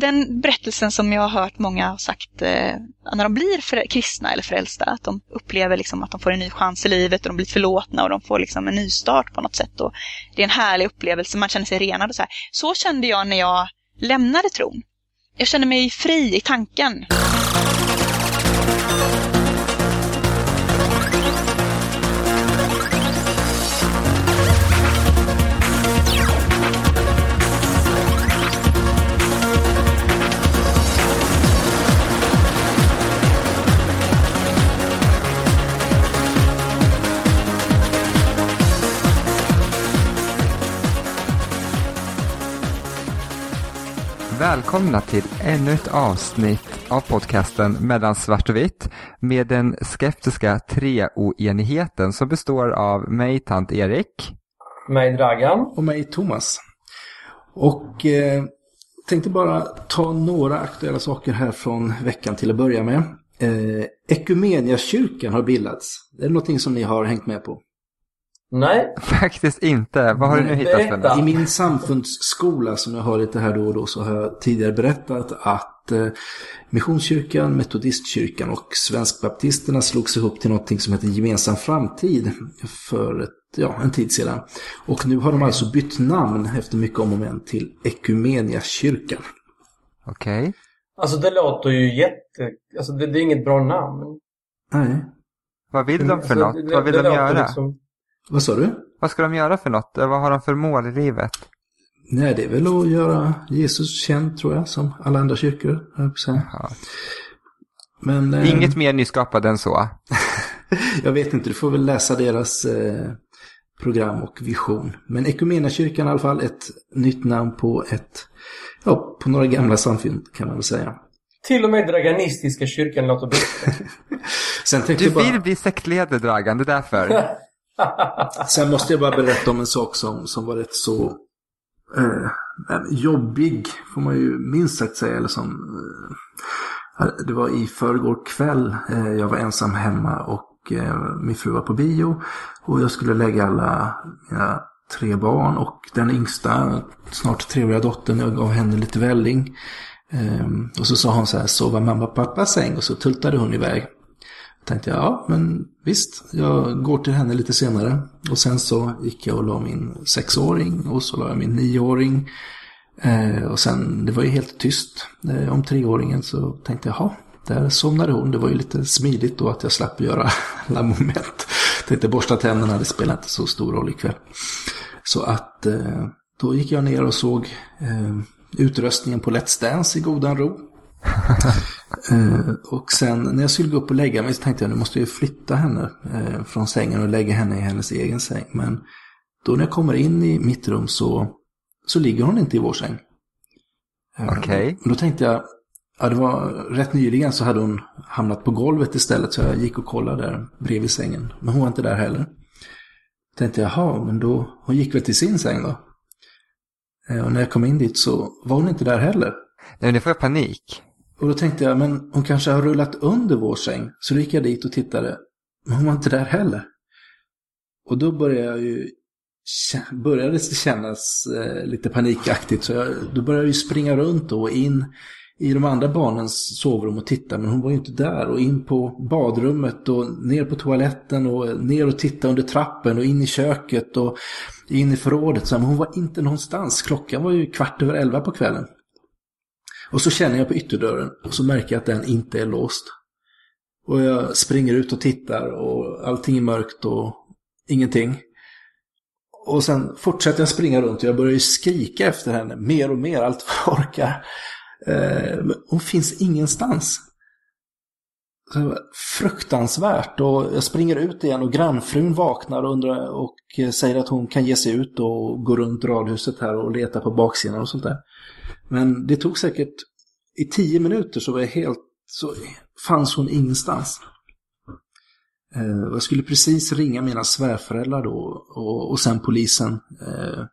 den berättelsen som jag har hört många ha sagt eh, när de blir för, kristna eller frälsta, att de upplever liksom att de får en ny chans i livet och de blir förlåtna och de får liksom en ny start på något sätt. Och det är en härlig upplevelse, man känner sig renad och så här. Så kände jag när jag lämnade tron. Jag kände mig fri i tanken. Välkomna till ännu ett avsnitt av podcasten Mellan svart och vitt med den skeptiska treoenigheten som består av mig, tant Erik. Mig, Dragan. Och mig, Thomas. Och eh, tänkte bara ta några aktuella saker här från veckan till att börja med. Eh, Ekumeniakyrkan har bildats. Det är någonting som ni har hängt med på? Nej. Faktiskt inte. Vad har du nu hittat för något? I min samfundsskola som jag har lite här då och då så har jag tidigare berättat att eh, Missionskyrkan, Metodistkyrkan och Svenskbaptisterna slogs ihop till någonting som heter Gemensam framtid för ett, ja, en tid sedan. Och nu har de alltså bytt namn efter mycket om och men till Ekumeniakyrkan. Okej. Okay. Alltså det låter ju jätte... Alltså det, det är inget bra namn. Nej. Vad vill de för alltså, något? Det, Vad vill de göra? Liksom... Vad sa du? Vad ska de göra för något? Vad har de för mål i livet? Nej, det är väl att göra Jesus känd tror jag, som alla andra kyrkor. Men, eh, Inget eh, mer nyskapat än så? jag vet inte, du får väl läsa deras eh, program och vision. Men Ekumeniakyrkan i alla fall, ett nytt namn på ett, ja, på några gamla samfund kan man väl säga. Till och med Draganistiska kyrkan låter bättre. Sen du vill bara... bli sektledare Dragan, det är därför. Sen måste jag bara berätta om en sak som, som var rätt så eh, jobbig, får man ju minst sagt säga. Eller som, eh, det var i förrgår kväll, eh, jag var ensam hemma och eh, min fru var på bio. Och jag skulle lägga alla mina tre barn och den yngsta, snart treåriga dottern, jag gav henne lite välling. Ehm, och så sa hon så här, sova mamma och pappas säng och så tultade hon iväg tänkte jag, ja men visst, jag går till henne lite senare. Och sen så gick jag och la min sexåring och så la jag min nioåring. Eh, och sen, det var ju helt tyst eh, om treåringen så tänkte jag, ja, där somnade hon. Det var ju lite smidigt då att jag slapp göra alla moment. Tänkte borsta tänderna, det spelar inte så stor roll ikväll. Så att eh, då gick jag ner och såg eh, utröstningen på Let's Dance i godan ro. eh, och sen när jag skulle gå upp och lägga mig så tänkte jag nu måste jag flytta henne eh, från sängen och lägga henne i hennes egen säng. Men då när jag kommer in i mitt rum så, så ligger hon inte i vår säng. Eh, Okej. Okay. Då tänkte jag, ja det var rätt nyligen så hade hon hamnat på golvet istället så jag gick och kollade där bredvid sängen. Men hon var inte där heller. Då tänkte jag, jaha, men då, hon gick väl till sin säng då. Och när jag kom in dit så var hon inte där heller. Nej, men det får jag panik. Och då tänkte jag, men hon kanske har rullat under vår säng. Så då gick jag dit och tittade. Men hon var inte där heller. Och då började jag ju började det kännas eh, lite panikaktigt. Så jag, då började jag ju springa runt och in i de andra barnens sovrum och titta. Men hon var ju inte där. Och in på badrummet och ner på toaletten och eh, ner och titta under trappen och in i köket och in i förrådet. Så, men hon var inte någonstans. Klockan var ju kvart över elva på kvällen. Och så känner jag på ytterdörren och så märker jag att den inte är låst. Och jag springer ut och tittar och allting är mörkt och ingenting. Och sen fortsätter jag springa runt och jag börjar ju skrika efter henne mer och mer, allt vad jag orkar. Eh, hon finns ingenstans. Fruktansvärt och jag springer ut igen och grannfrun vaknar och, undrar, och säger att hon kan ge sig ut och gå runt radhuset här och leta på baksidan och sånt där. Men det tog säkert, i tio minuter så var jag helt, så fanns hon ingenstans. Eh, jag skulle precis ringa mina svärföräldrar då och, och sen polisen eh,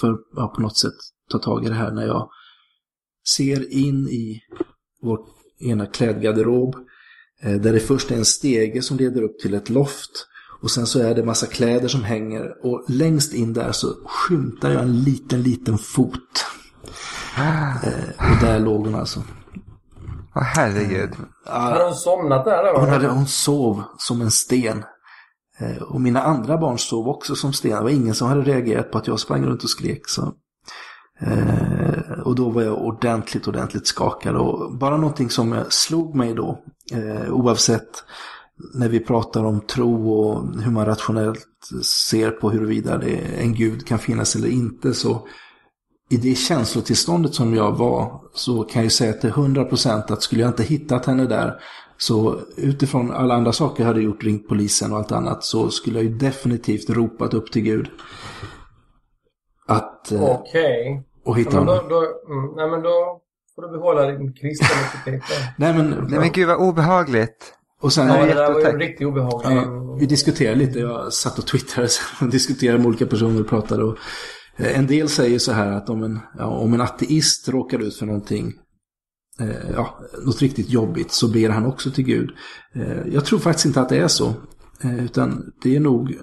för att ja, på något sätt ta tag i det här när jag ser in i vår ena klädgarderob eh, där det först är en stege som leder upp till ett loft och sen så är det massa kläder som hänger och längst in där så skymtar jag en liten, liten fot och där låg hon alltså. Åh herregud. Har hon somnat där då? Hon, hade, hon sov som en sten. Eh, och mina andra barn sov också som sten. Det var ingen som hade reagerat på att jag sprang runt och skrek. Så. Eh, och då var jag ordentligt, ordentligt skakad. Och bara någonting som slog mig då, eh, oavsett när vi pratar om tro och hur man rationellt ser på huruvida det en gud kan finnas eller inte, så i det känslotillståndet som jag var så kan jag säga till 100% att skulle jag inte hittat henne där så utifrån alla andra saker jag hade gjort, ringt polisen och allt annat, så skulle jag ju definitivt ropat upp till Gud. Att... eh, Okej. Och hitta ja, men honom. då, då, mm, nej men då får du behålla din kristna. Nej men... Nej men gud vad obehagligt. Och sen... Ja, Nej, det där var ju riktigt obehagligt. Ja, vi diskuterade lite, jag satt och twittrade och diskuterade med olika personer och pratade. Och en del säger så här att om en, ja, om en ateist råkar ut för någonting, eh, ja, något riktigt jobbigt, så ber han också till Gud. Eh, jag tror faktiskt inte att det är så, eh, utan det är nog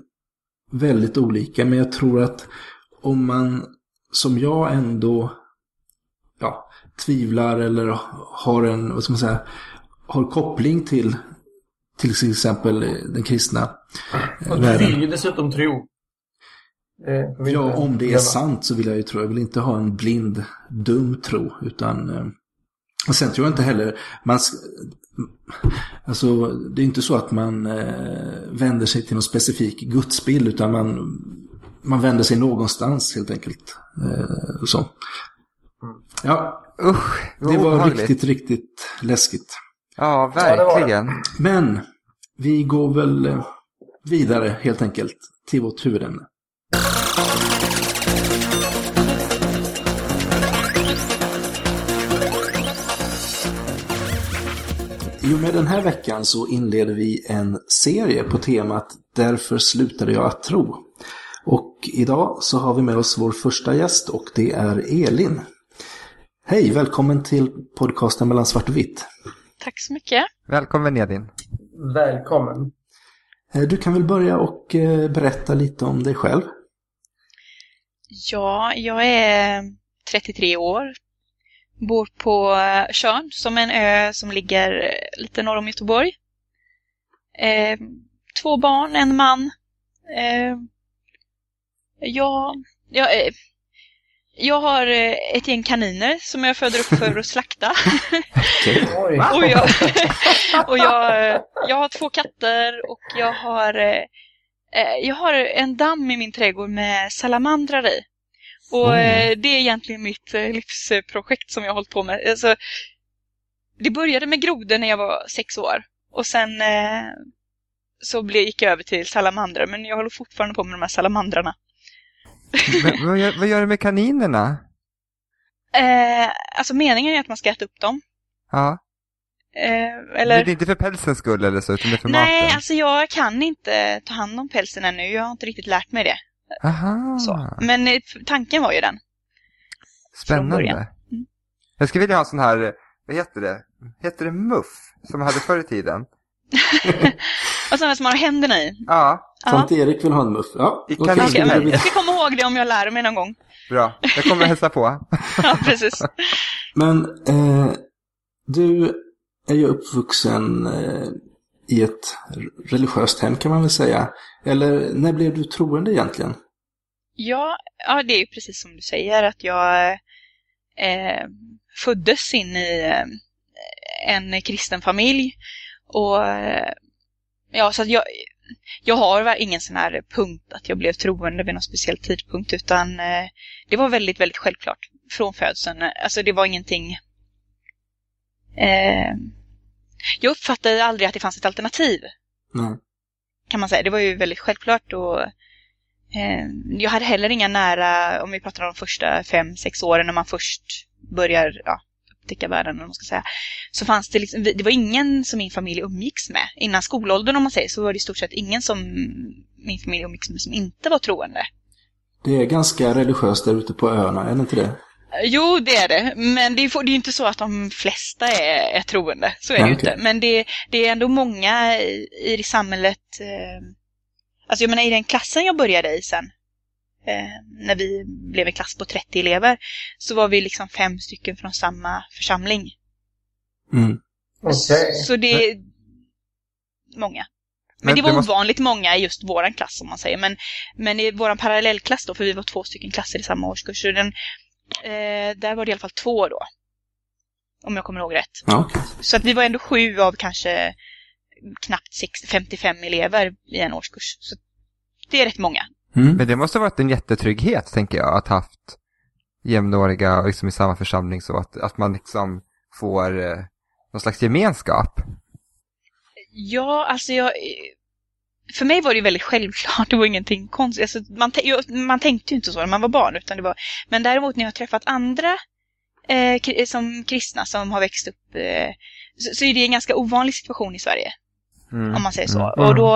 väldigt olika. Men jag tror att om man, som jag ändå, ja, tvivlar eller har en, vad ska man säga, har koppling till till exempel eh, den kristna eh, Och du vill ju dessutom tro. Eh, Ja, om det är sant så vill jag ju tro. Jag vill inte ha en blind, dum tro. Utan, eh, och sen tror jag inte heller, man, alltså det är inte så att man eh, vänder sig till någon specifik gudsbild utan man, man vänder sig någonstans helt enkelt. Eh, så. Ja, Usch, det var obehagligt. riktigt, riktigt läskigt. Ja, verkligen. Men vi går väl eh, vidare helt enkelt till vårt huvudämne. I och med den här veckan så inleder vi en serie på temat Därför slutade jag att tro. Och idag så har vi med oss vår första gäst och det är Elin. Hej, välkommen till podcasten mellan svart och vitt. Tack så mycket. Välkommen Edin. Välkommen. Eh, Du kan väl börja och eh, berätta lite om dig själv. Ja, jag är 33 år. Bor på Tjörn, som är en ö som ligger lite norr om Göteborg. Eh, två barn, en man. Eh, jag, jag, eh, jag har eh, ett gäng kaniner som jag föder upp för att slakta. Och jag, och jag, jag har två katter och jag har, eh, jag har en damm i min trädgård med salamandrar i. Och eh, det är egentligen mitt eh, livsprojekt som jag har hållit på med. Alltså, det började med grodor när jag var sex år. Och sen eh, så blev, gick jag över till salamandrar, men jag håller fortfarande på med de här salamandrarna. Men, vad, gör, vad gör du med kaninerna? Eh, alltså meningen är att man ska äta upp dem. Ja. Eh, eller... Det är inte för pälsens skull eller så, utan det är för Nej, maten? alltså jag kan inte ta hand om pälsen ännu. Jag har inte riktigt lärt mig det. Aha, Så. Men eh, tanken var ju den. spännande. Mm. Jag skulle vilja ha en sån här, vad heter det? Heter det muff? Som jag hade förr i tiden? Och sådana som man har händerna i. Ja, Ja. Sånt Erik vill ha en muff. Ja, I vi går men, jag ska komma ihåg det om jag lär mig någon gång. bra. Jag kommer hälsa på. Ja, precis. Men eh, du är ju uppvuxen eh, i ett religiöst hem kan man väl säga. Eller när blev du troende egentligen? Ja, ja, det är ju precis som du säger att jag eh, föddes in i eh, en kristen familj. Och eh, ja, så att jag, jag har ingen sån här punkt att jag blev troende vid någon speciell tidpunkt utan eh, det var väldigt, väldigt självklart från födseln. Alltså det var ingenting... Eh, jag uppfattade aldrig att det fanns ett alternativ Nej. kan man säga. Det var ju väldigt självklart och eh, jag hade heller inga nära, om vi pratar om de första fem, sex åren när man först börjar ja, upptäcka världen, vad man ska säga. Så fanns det liksom, det var ingen som min familj umgicks med. Innan skolåldern om man säger så var det i stort sett ingen som min familj umgicks med som inte var troende. Det är ganska religiöst där ute på öarna, är det inte det? Jo, det är det. Men det är, det är ju inte så att de flesta är, är troende. Så är det ju okej. inte. Men det, det är ändå många i, i samhället. Eh, alltså jag menar i den klassen jag började i sen. eh, när vi blev en klass på 30 elever, så var vi liksom fem stycken från samma församling. Mm. Okej. Så det är många. Men, Men det var det måste- ovanligt många i just våran klass om man säger. Men, men i våran parallellklass då, för vi var två stycken klasser i samma årskurs, så den, eh, där var det i alla fall två då. Om jag kommer ihåg rätt. Ja, okej. Så att vi var ändå sju av kanske knappt 60, 55 elever i en årskurs. Så det är rätt många. Mm. Men det måste ha varit en jättetrygghet, tänker jag, att haft jämnåriga och liksom i samma församling så att, att man liksom får eh, någon slags gemenskap. Ja, alltså jag... För mig var det ju väldigt självklart, det var ingenting konstigt. Alltså, man, man tänkte ju inte så när man var barn. Utan det var, men däremot när jag har träffat andra eh, som kristna som har växt upp eh, så, så är det en ganska ovanlig situation i Sverige. Mm. om man säger så. Mm. Och då,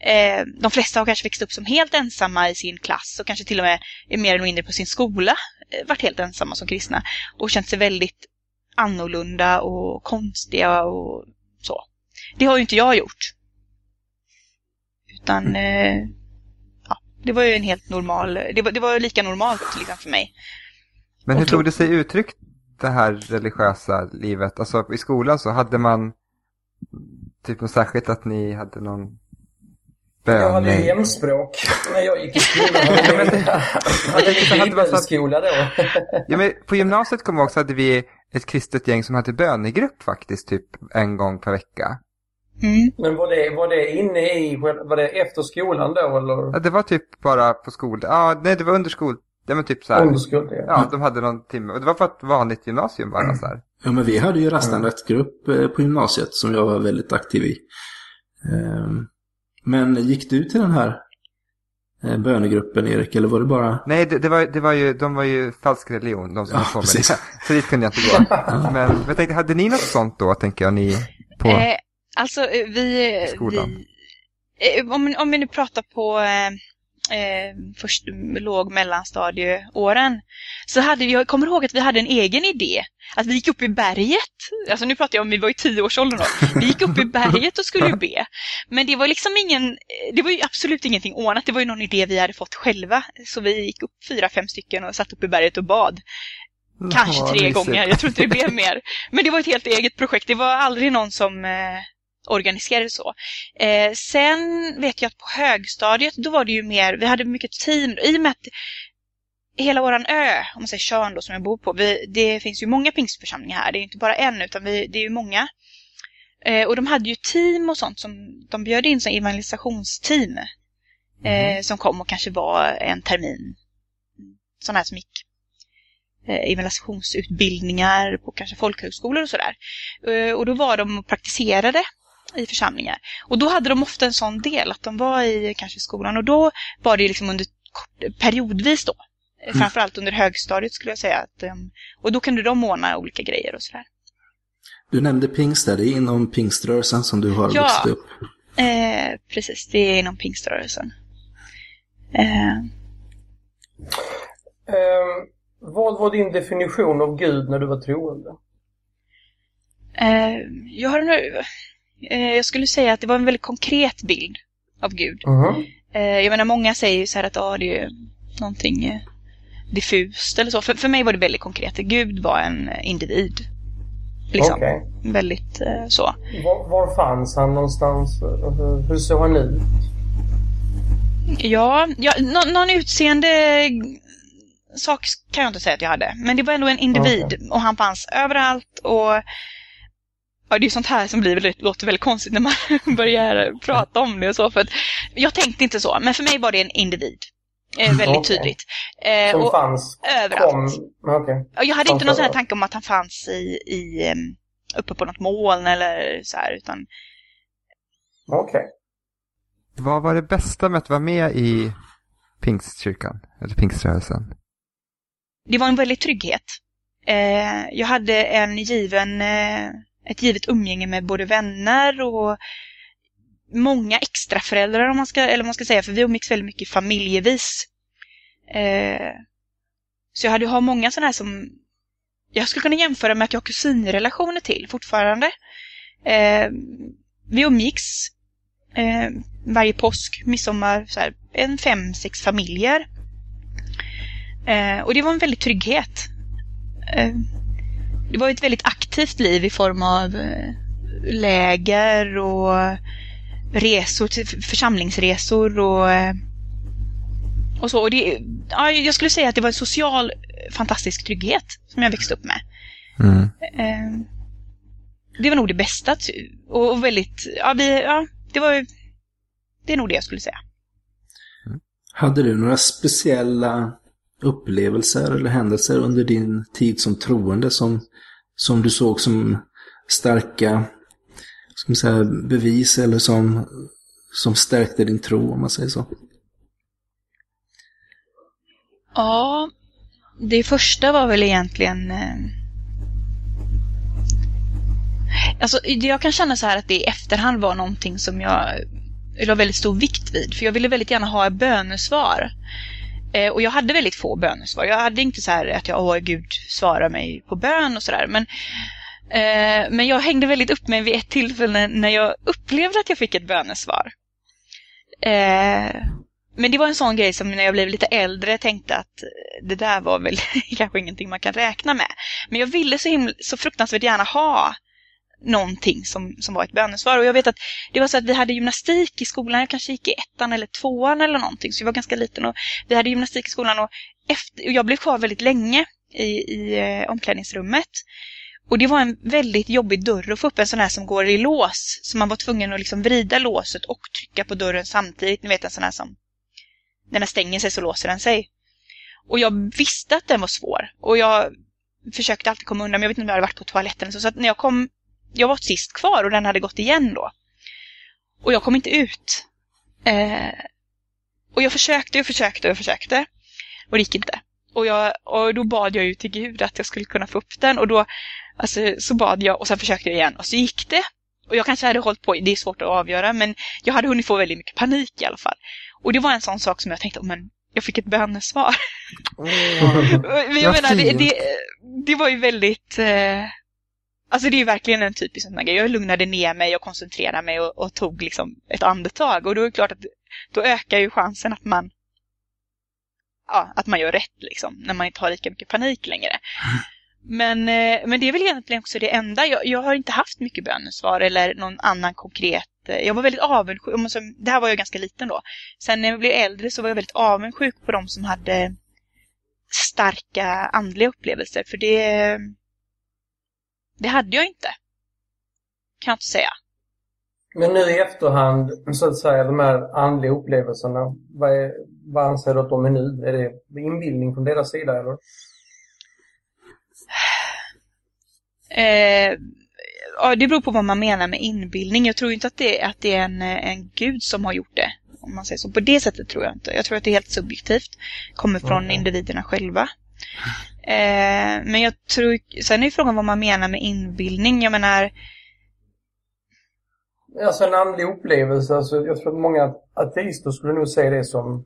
eh, de flesta har kanske växt upp som helt ensamma i sin klass och kanske till och med är mer eller mindre på sin skola eh, varit helt ensamma som kristna och känt sig väldigt annorlunda och konstiga och så. Det har ju inte jag gjort. Utan, eh, ja, det var ju en helt normal, det var, det var lika normalt liksom för mig. Men hur tog det sig uttryck, det här religiösa livet? Alltså i skolan så hade man typ något särskilt att ni hade någon Jag hade ju bön? hemspråk när jag gick i skolan. Jag man så- bibelskola då. Ja, men på gymnasiet kommer jag ihåg så hade vi ett kristet gäng som hade bönegrupp faktiskt, typ en gång per vecka. Mm. Men var det, var det inne i, var det efter skolan då eller? Ja, det var typ bara på skol... Ja, nej, det var under skol... Det var typ så här... Under skolan? Ja. Ja, de hade någon timme. Och det var på ett vanligt gymnasium bara så här. Ja, men vi hade ju rastanrättgrupp eh, på gymnasiet som jag var väldigt aktiv i. Ehm, Men gick du till den här eh, bönegruppen, Erik, eller var det bara... Nej, det, det, var, det var ju, de var ju falsk religion, de som Ja, på med det. Så dit kunde jag inte gå. Men, men jag tänkte, hade ni något sånt då, tänker jag, ni på... Eh, alltså, eh, vi... Skolan. vi eh, om, om vi nu pratar på eh, eh, först, låg mellanstadieåren så hade vi, jag kommer ihåg att vi hade en egen idé. Att vi gick upp i berget. Alltså nu pratar jag om vi var i tioårsåldern då. Vi gick upp i berget och skulle be. Men det var liksom ingen, det var ju absolut ingenting ordnat. Det var ju någon idé vi hade fått själva. Så vi gick upp fyra, fem stycken och satt upp i berget och bad. Kanske tre gånger, jag tror inte det blev mer. Men det var ett helt eget projekt, det var aldrig någon som eh, organiserade så. Eh, sen vet jag att på högstadiet, då var det ju mer, vi hade mycket team, i och med att hela våran ö, om man säger Tjörn då som jag bor på, vi, det finns ju många pingstförsamlingar här, det är inte bara en utan vi, det är ju många. Eh, och de hade ju team och sånt som de bjöd in som evangelisationsteam. Eh, som kom och kanske var en termin. Sådana här som gick eh, evangelisationsutbildningar på kanske folkhögskolor och sådär. Eh, och då var de och praktiserade i församlingar. Och då hade de ofta en sån del att de var i kanske skolan och då var det liksom under periodvis då. Eh, Mm. Framförallt under högstadiet skulle jag säga. Att, ehm, och då kunde de ordna olika grejer och sådär. Du nämnde pingst där, det är inom pingströrelsen som du har Ja. vuxit upp. Eh, precis, det är inom pingströrelsen. Eh, Ehm, vad var din definition av Gud när du var troende? eh, jag, har nu, eh, jag skulle säga att det var en väldigt konkret bild av Gud. Mhm. Eh, jag menar, många säger ju så här att ah, det är någonting eh, diffust eller så. För, för mig var det väldigt konkret. Gud var en eh, individ. Liksom. Okej. Väldigt eh, så. Var, var fanns han någonstans? Hur, såg han ut? Ja, ja nå, någon utseende sak kan jag inte säga att jag hade. Men det var ändå en individ och han fanns överallt och Ja, det är sånt här som blir väldigt, låter väldigt konstigt när man börjar prata om det och så. För att jag tänkte inte så, men för mig var det en individ. Eh, väldigt Okej. tydligt. Eh, Som och fanns? överallt. Kom. Ja, Jag hade Som inte någon sån här tanke om att han fanns i, i uppe på något moln eller så här, utan Okej. Vad var det bästa med att vara med i pingstkyrkan? Eller pingströrelsen? det var en väldig trygghet. Eh, jag hade en given, eh, ett givet umgänge med både vänner och många extra föräldrar om man ska, eller vad man ska säga, för vi umgicks väldigt mycket familjevis. Eh, så jag hade har många sådana här som jag skulle kunna jämföra med att jag har kusinrelationer till fortfarande. Eh, vi umgicks eh, varje påsk, midsommar, så här, en fem, sex familjer. Eh, och det var en väldig trygghet. Eh, det var ett väldigt aktivt liv i form av eh, läger och resor, till församlingsresor och, eh, och så. Och det, ja, jag skulle säga att det var en social fantastisk trygghet som jag växte upp med. Mm. Eh, det var nog det bästa och väldigt, ja, vi, ja det var det är nog det jag skulle säga. Hade du några speciella upplevelser eller händelser under din tid som troende som, som du såg som starka ska man säga, bevis eller som, som stärkte din tro om man säger så? Ja, det första var väl egentligen eh, Alltså, jag kan känna så här att det i efterhand var någonting som jag la väldigt stor vikt vid. För jag ville väldigt gärna ha ett bönesvar. Eh, och jag hade väldigt få bönesvar. Jag hade inte så här att jag, åh gud, svarar mig på bön och sådär. Men, eh, men jag hängde väldigt upp mig vid ett tillfälle när jag upplevde att jag fick ett bönesvar. Eh, men det var en sån grej som när jag blev lite äldre tänkte att det där var väl kanske ingenting man kan räkna med. Men jag ville så, himla, så fruktansvärt gärna ha någonting som, som var ett bönesvar. Och jag vet att det var så att vi hade gymnastik i skolan, jag kanske gick i ettan eller tvåan eller någonting, så jag var ganska liten. Och vi hade gymnastik i skolan och, efter, och jag blev kvar väldigt länge i, i eh, omklädningsrummet. Och det var en väldigt jobbig dörr att få upp en sån här som går i lås. Så man var tvungen att liksom vrida låset och trycka på dörren samtidigt. Ni vet en sån här som, när den stänger sig så låser den sig. Och jag visste att den var svår. Och jag försökte alltid komma undan, men jag vet inte om jag hade varit på toaletten. Så, så att när jag kom jag var sist kvar och den hade gått igen då. Och jag kom inte ut. Eh, och jag försökte och försökte och försökte. Och det gick inte. Och, jag, och då bad jag ju till Gud att jag skulle kunna få upp den. Och då alltså, så bad jag och sen försökte jag igen och så gick det. Och jag kanske hade hållit på, det är svårt att avgöra, men jag hade hunnit få väldigt mycket panik i alla fall. Och det var en sån sak som jag tänkte, men jag fick ett bönesvar. Oh, jag menar, det, det, det, var ju väldigt... Eh, Alltså det är verkligen en typisk sån grej. Jag lugnade ner mig och koncentrerade mig och, och, tog liksom ett andetag. Och då är det klart att då ökar ju chansen att man ja, att man gör rätt liksom. När man inte har lika mycket panik längre. Men, eh, men det är väl egentligen också det enda. Jag, jag har inte haft mycket bönesvar eller någon annan konkret. Eh, jag var väldigt avundsjuk. Det här var jag ganska liten då. Sen när jag blev äldre så var jag väldigt avundsjuk på de som hade starka andliga upplevelser. För det det hade jag inte. Kan jag inte säga. Men nu i efterhand, så att säga, de här andliga upplevelserna, vad, är, vad anser du att de är nu? Är det inbildning från deras sida eller? Eh, ja, det beror på vad man menar med inbildning. Jag tror inte att det, att det är en, en gud som har gjort det. Om man säger så. På det sättet tror jag inte. Jag tror att det är helt subjektivt. Kommer från mm. individerna själva. Eh, men jag tror, sen är frågan vad man menar med inbildning. Jag menar... Alltså en andlig upplevelse. Alltså, jag tror att många ateister skulle nog se det som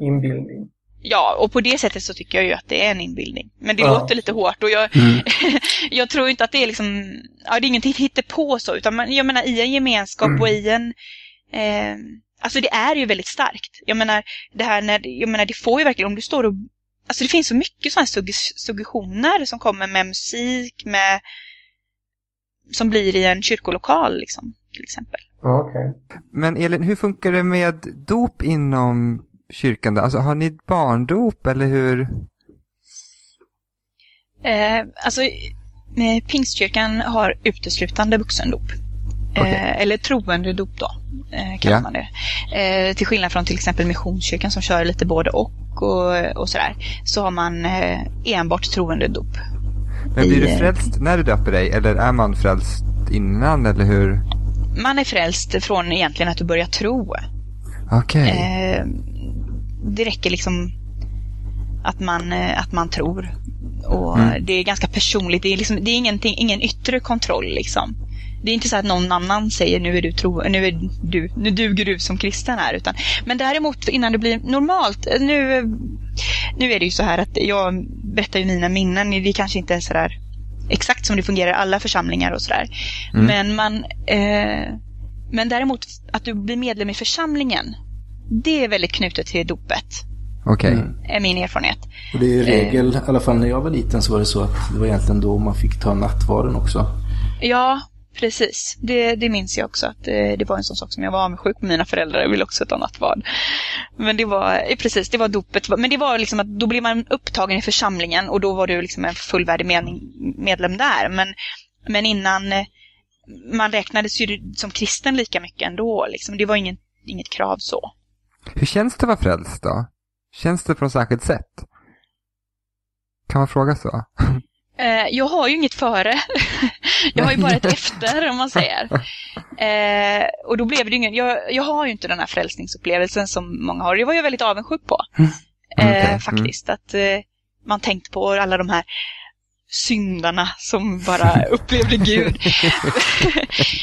inbildning. Ja, och på det sättet så tycker jag ju att det är en inbildning. Men det ja. låter lite hårt och jag, mm. jag tror inte att det är liksom, ja det är ingenting på så, utan man, jag menar i en gemenskap mm. och i en, eh, alltså det är ju väldigt starkt. Jag menar, det här när, jag menar det får ju verkligen, om du står och Alltså det finns så mycket sådana suggestioner som kommer med musik, med som blir i en kyrkolokal liksom, till exempel. Okay. Men Elin, hur funkar det med dop inom kyrkan? Alltså har ni barndop eller hur? Eh, alltså, eh, Pingstkyrkan har uteslutande vuxendop. Okay. Eh, eller troendedop då, eh, kallar ja. man det. Eh, till skillnad från till exempel Missionskyrkan som kör lite både och och, och sådär. Så har man eh, enbart troendedop. Men blir du frälst när du döper dig eller är man frälst innan eller hur? Man är frälst från egentligen att du börjar tro. Okej. Okay. Eh, det räcker liksom att man, eh, att man tror. Och mm. det är ganska personligt. Det är, liksom, det är ingenting, ingen yttre kontroll liksom. Det är inte så att någon annan säger nu är du tro, nu är du, nu duger du som kristen här. Utan, men däremot innan det blir normalt, nu, nu är det ju så här att jag berättar ju mina minnen, det kanske inte är så där exakt som det fungerar i alla församlingar och sådär. Mm. Men man, eh, men däremot att du blir medlem i församlingen, det är väldigt knutet till dopet. Okej. Mm. är min erfarenhet. Och det är i regel, i alla fall när jag var liten så var det så att det var egentligen då man fick ta nattvarden också. Ja, precis. Det, det minns jag också. Att det, det var en sån sak som jag var avundsjuk på mina föräldrar. Ville också ta nattvard. Men det var, eh, precis, det var dopet. Men det var liksom att då blev man upptagen i församlingen och då var du liksom en fullvärdig medlem där. Men, men innan, eh, man räknades ju som kristen lika mycket ändå. Liksom. Det var ingen, inget krav så. Hur känns det att vara frälst då? Känns det på något särskilt sätt? Kan man fråga så? Eh, jag har ju inget före. Jag har ju bara ett efter, om man säger. Eh, och då blev det ingen... Jag, jag har ju inte den här frälsningsupplevelsen som många har. Det var jag väldigt avundsjuk på. Eh, Okej, mm. Faktiskt. Att eh, man tänkte på alla de här syndarna som bara upplevde Gud.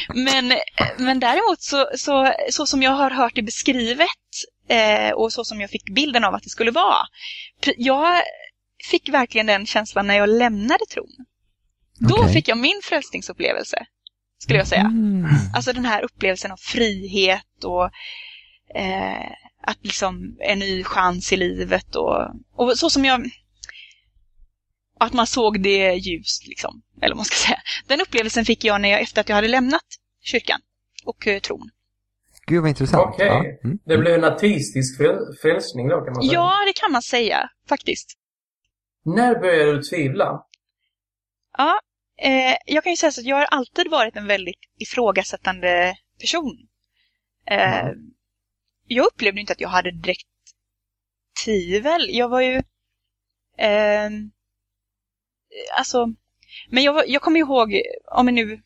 men, men däremot så, så, så som jag har hört det beskrivet eh, och så som jag fick bilden av att det skulle vara. Jag fick verkligen den känslan när jag lämnade tron. Då Okej. fick jag min frälsningsupplevelse, skulle jag säga. Mm. Alltså den här upplevelsen av frihet och eh, att liksom en ny chans i livet och, och så som jag... Att man såg det ljust, liksom. Eller vad man ska säga. Den upplevelsen fick jag när jag, efter att jag hade lämnat kyrkan och eh, tron. Gud vad intressant. Okej. Ja. Mm. Det blev en ateistisk fräl- frälsning då kan man säga. Ja, det kan man säga, faktiskt. När började du tvivla? Ja, eh, jag kan ju säga så att jag har alltid varit en väldigt ifrågasättande person. Eh, Jag upplevde inte att jag hade direkt tvivel. Jag var ju... Eh, alltså, men jag, var- jag kommer ihåg, om jag nu...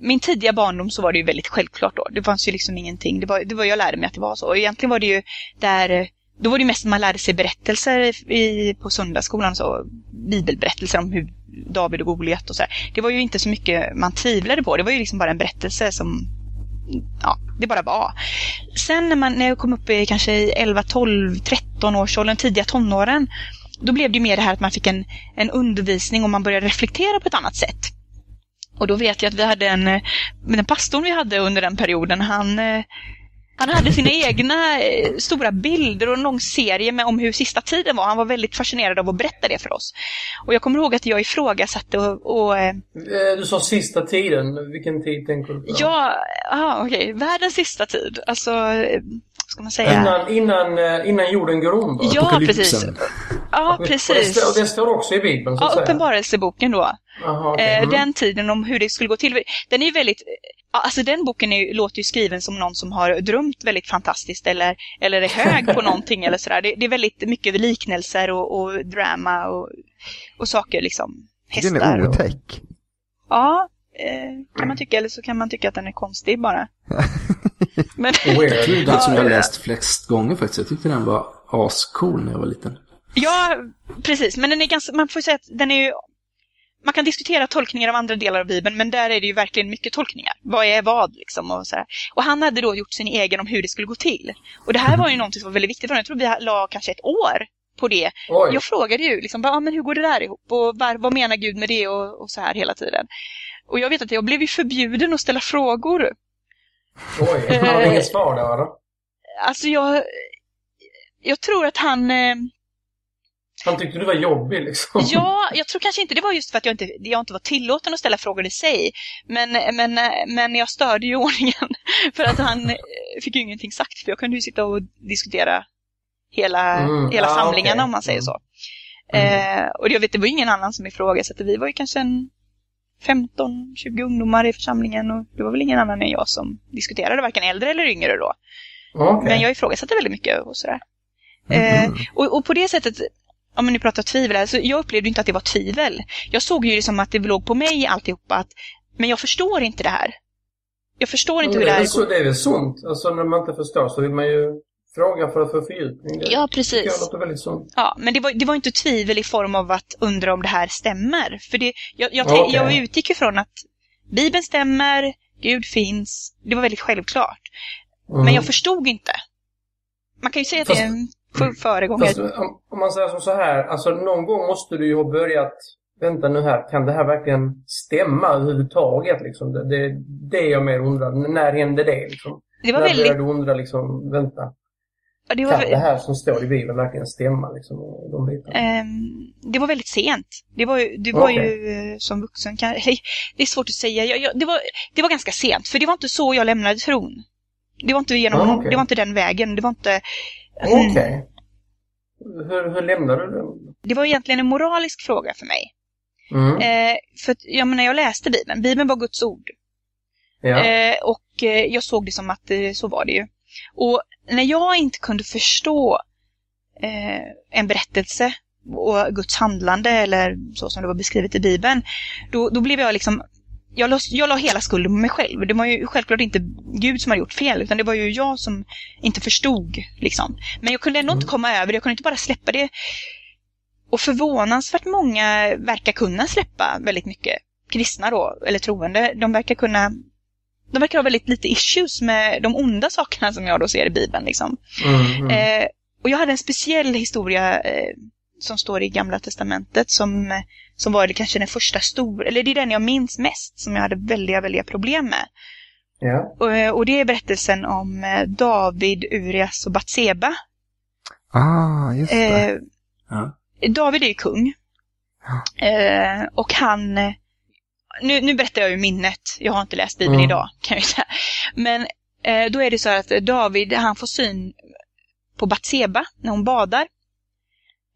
Min tidiga barndom så var det ju väldigt självklart då. Det fanns ju liksom ingenting. Det var, det var jag lärde mig att det var så. Och egentligen var det ju där... Då var det mest man lärde sig berättelser i, på söndagsskolan. Så, bibelberättelser om hur David och Goliat och så här. Det var ju inte så mycket man tvivlade på. Det var ju liksom bara en berättelse som... Ja, det bara var. Sen när, man, när jag kom upp i kanske i 11, 12, 13 års åldern, tidiga tonåren. Då blev det ju mer det här att man fick en, en undervisning och man började reflektera på ett annat sätt. Och då vet jag att vi hade en, eh, den pastorn vi hade under den perioden, han, eh, han hade sina egna eh, stora bilder och en lång serie med om hur sista tiden var. Han var väldigt fascinerad av att berätta det för oss. Och jag kommer ihåg att jag ifrågasatte och, och eh, Eh, Du sa sista tiden. Vilken tid tänker du på? ja, aha, okej, världens sista tid. Alltså, ska man säga? Innan, innan, eh, innan jorden går under? Ja, precis. Ja, Och det, precis. och det står också i Bibeln, så att Ja, säga? Uppenbarelseboken då. Aha, okej. Eh, Mm. Den tiden om hur det skulle gå till. Den är ju väldigt... Alltså den boken är, låter ju skriven som någon som har drömt väldigt fantastiskt eller, eller är hög på någonting eller sådär. Det, det är väldigt mycket liknelser och, och drama och, och saker liksom. Den Hästar är och, otäck. Ja, eh, kan man tycka. Eller så kan man tycka att den är konstig bara. Men, Weird. Det är som jag Ja, läst flest gånger faktiskt. Jag tyckte den var ascool när jag var liten. Ja, precis. Men den är ganska, man får säga att den är ju... Man kan diskutera tolkningar av andra delar av Bibeln, men där är det ju verkligen mycket tolkningar. Vad är vad liksom och sådär. Och han hade då gjort sin egen om hur det skulle gå till. Och det här var ju någonting som var väldigt viktigt för honom. Jag tror vi la kanske ett år på det. Oj. Jag frågade ju liksom, ah, men hur går det där ihop? Och var, vad menar Gud med det? Och, och så här hela tiden. Och jag vet att jag blev ju förbjuden att ställa frågor. Oj. Han hade inget svar där, eller? Alltså jag... Jag tror att han... Eh, Han tyckte du var jobbig, liksom. Ja, jag tror kanske inte det var just för att jag inte, jag inte var tillåten att ställa frågor i sig. Men, men, men jag störde ju ordningen. För att han eh, fick ju ingenting sagt. För jag kunde ju sitta och diskutera hela, Mm, hela ja, samlingarna okej. om man säger Mm. så. Eh, och jag vet, det var ingen annan som ifrågasatte. Vi var ju kanske en 15-20 ungdomar i församlingen och det var väl ingen annan än jag som diskuterade, varken äldre eller yngre då. Okej. Men jag ifrågasatte väldigt mycket och sådär. Eh, och, och på det sättet, om man nu pratar tvivel här, så jag upplevde inte att det var tvivel. Jag såg ju det som att det låg på mig alltihopa, att, men jag förstår inte det här. Jag förstår inte Men hur det, det är här väl så, går. det är väl sunt. Alltså när man inte förstår så vill man ju fråga för att få fördjupning. Det Ja, jag precis. låter väldigt sunt. Ja, men det var, det var inte tvivel i form av att undra om det här stämmer. För det, jag, jag, tänk- jag utgick ju från att Bibeln stämmer, Gud finns. Det var väldigt självklart. Mm. Men jag förstod inte. Man kan ju säga att det är en f- föregångare. Fast om, om man säger som så här, alltså någon gång måste du ju ha börjat Vänta nu här, kan det här verkligen stämma överhuvudtaget? Liksom? Det, det det jag mer undrar. När hände det? Liksom? Det var när väldigt började du undra liksom, vänta. Ja, det, Kan var, det här som står i Bibeln verkligen stämma? Liksom, de bitarna? ehm, det var väldigt sent. Det var, ju- det var Okej. ju eh, som vuxen, kan, det är svårt att säga. Jag, jag, det, var, det var ganska sent, för det var inte så jag lämnade tron. Det var inte, genom, Ah, okej. det var inte den vägen. Det var inte... Okej. Mm. Hur, hur lämnar du den? Det var egentligen en moralisk fråga för mig. Mm. Eh, för att, jag menar, jag läste Bibeln. Bibeln var Guds ord. Ja. Eh, och eh, jag såg det som att eh, så var det ju. Och när jag inte kunde förstå eh, en berättelse och Guds handlande eller så som det var beskrivet i Bibeln, då, då blev jag liksom jag la, jag la hela skulden på mig själv. Det var ju självklart inte Gud som hade gjort fel, utan det var ju jag som inte förstod. Liksom. Men jag kunde ändå inte komma över det, jag kunde inte bara släppa det. Och förvånansvärt många verkar kunna släppa väldigt mycket. Kristna då, eller troende, de verkar kunna de verkar ha väldigt lite issues med de onda sakerna som jag då ser i Bibeln. Liksom. Mm, mm. Eh, och jag hade en speciell historia eh, som står i Gamla Testamentet som, som var det kanske den första stora, eller det är den jag minns mest, som jag hade väldiga, väldiga problem med. ja. Och, eh, och det är berättelsen om eh, David, Urias och Batseba. Ah, just det. Eh, Ja. David är ju kung. Eh, och han... Nu, nu berättar jag ju minnet. Jag har inte läst Bibeln Mm. idag, kan jag säga. Men eh, då är det så att David, han får syn på Batseba när hon badar.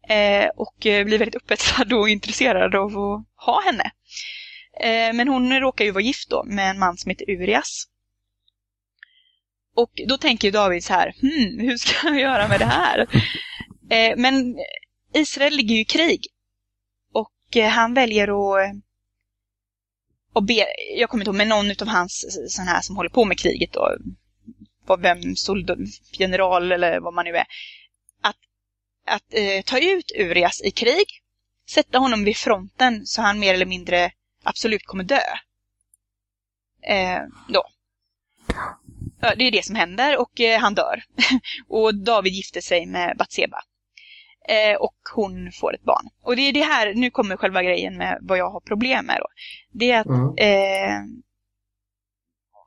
Eh, och eh, blir väldigt upphetsad och intresserad av att ha henne. Eh, men hon råkar ju vara gift då med en man som heter Urias. Och då tänker David så här, hmm, hur ska jag göra med det här? Eh, men Israel ligger ju i krig. Och eh, han väljer att, och be, jag kommer inte ihåg, men någon av hans sån här som håller på med kriget då, vad vem, soldat, general eller vad man nu är, att, att eh, ta ut Urias i krig, sätta honom vid fronten så han mer eller mindre absolut kommer dö. Eh, då. Ja, det är det som händer och eh, han dör. och David gifter sig med Batseba. Eh, och hon får ett barn. Och det är det här, nu kommer själva grejen med vad jag har problem med då. Det är att Mm. eh,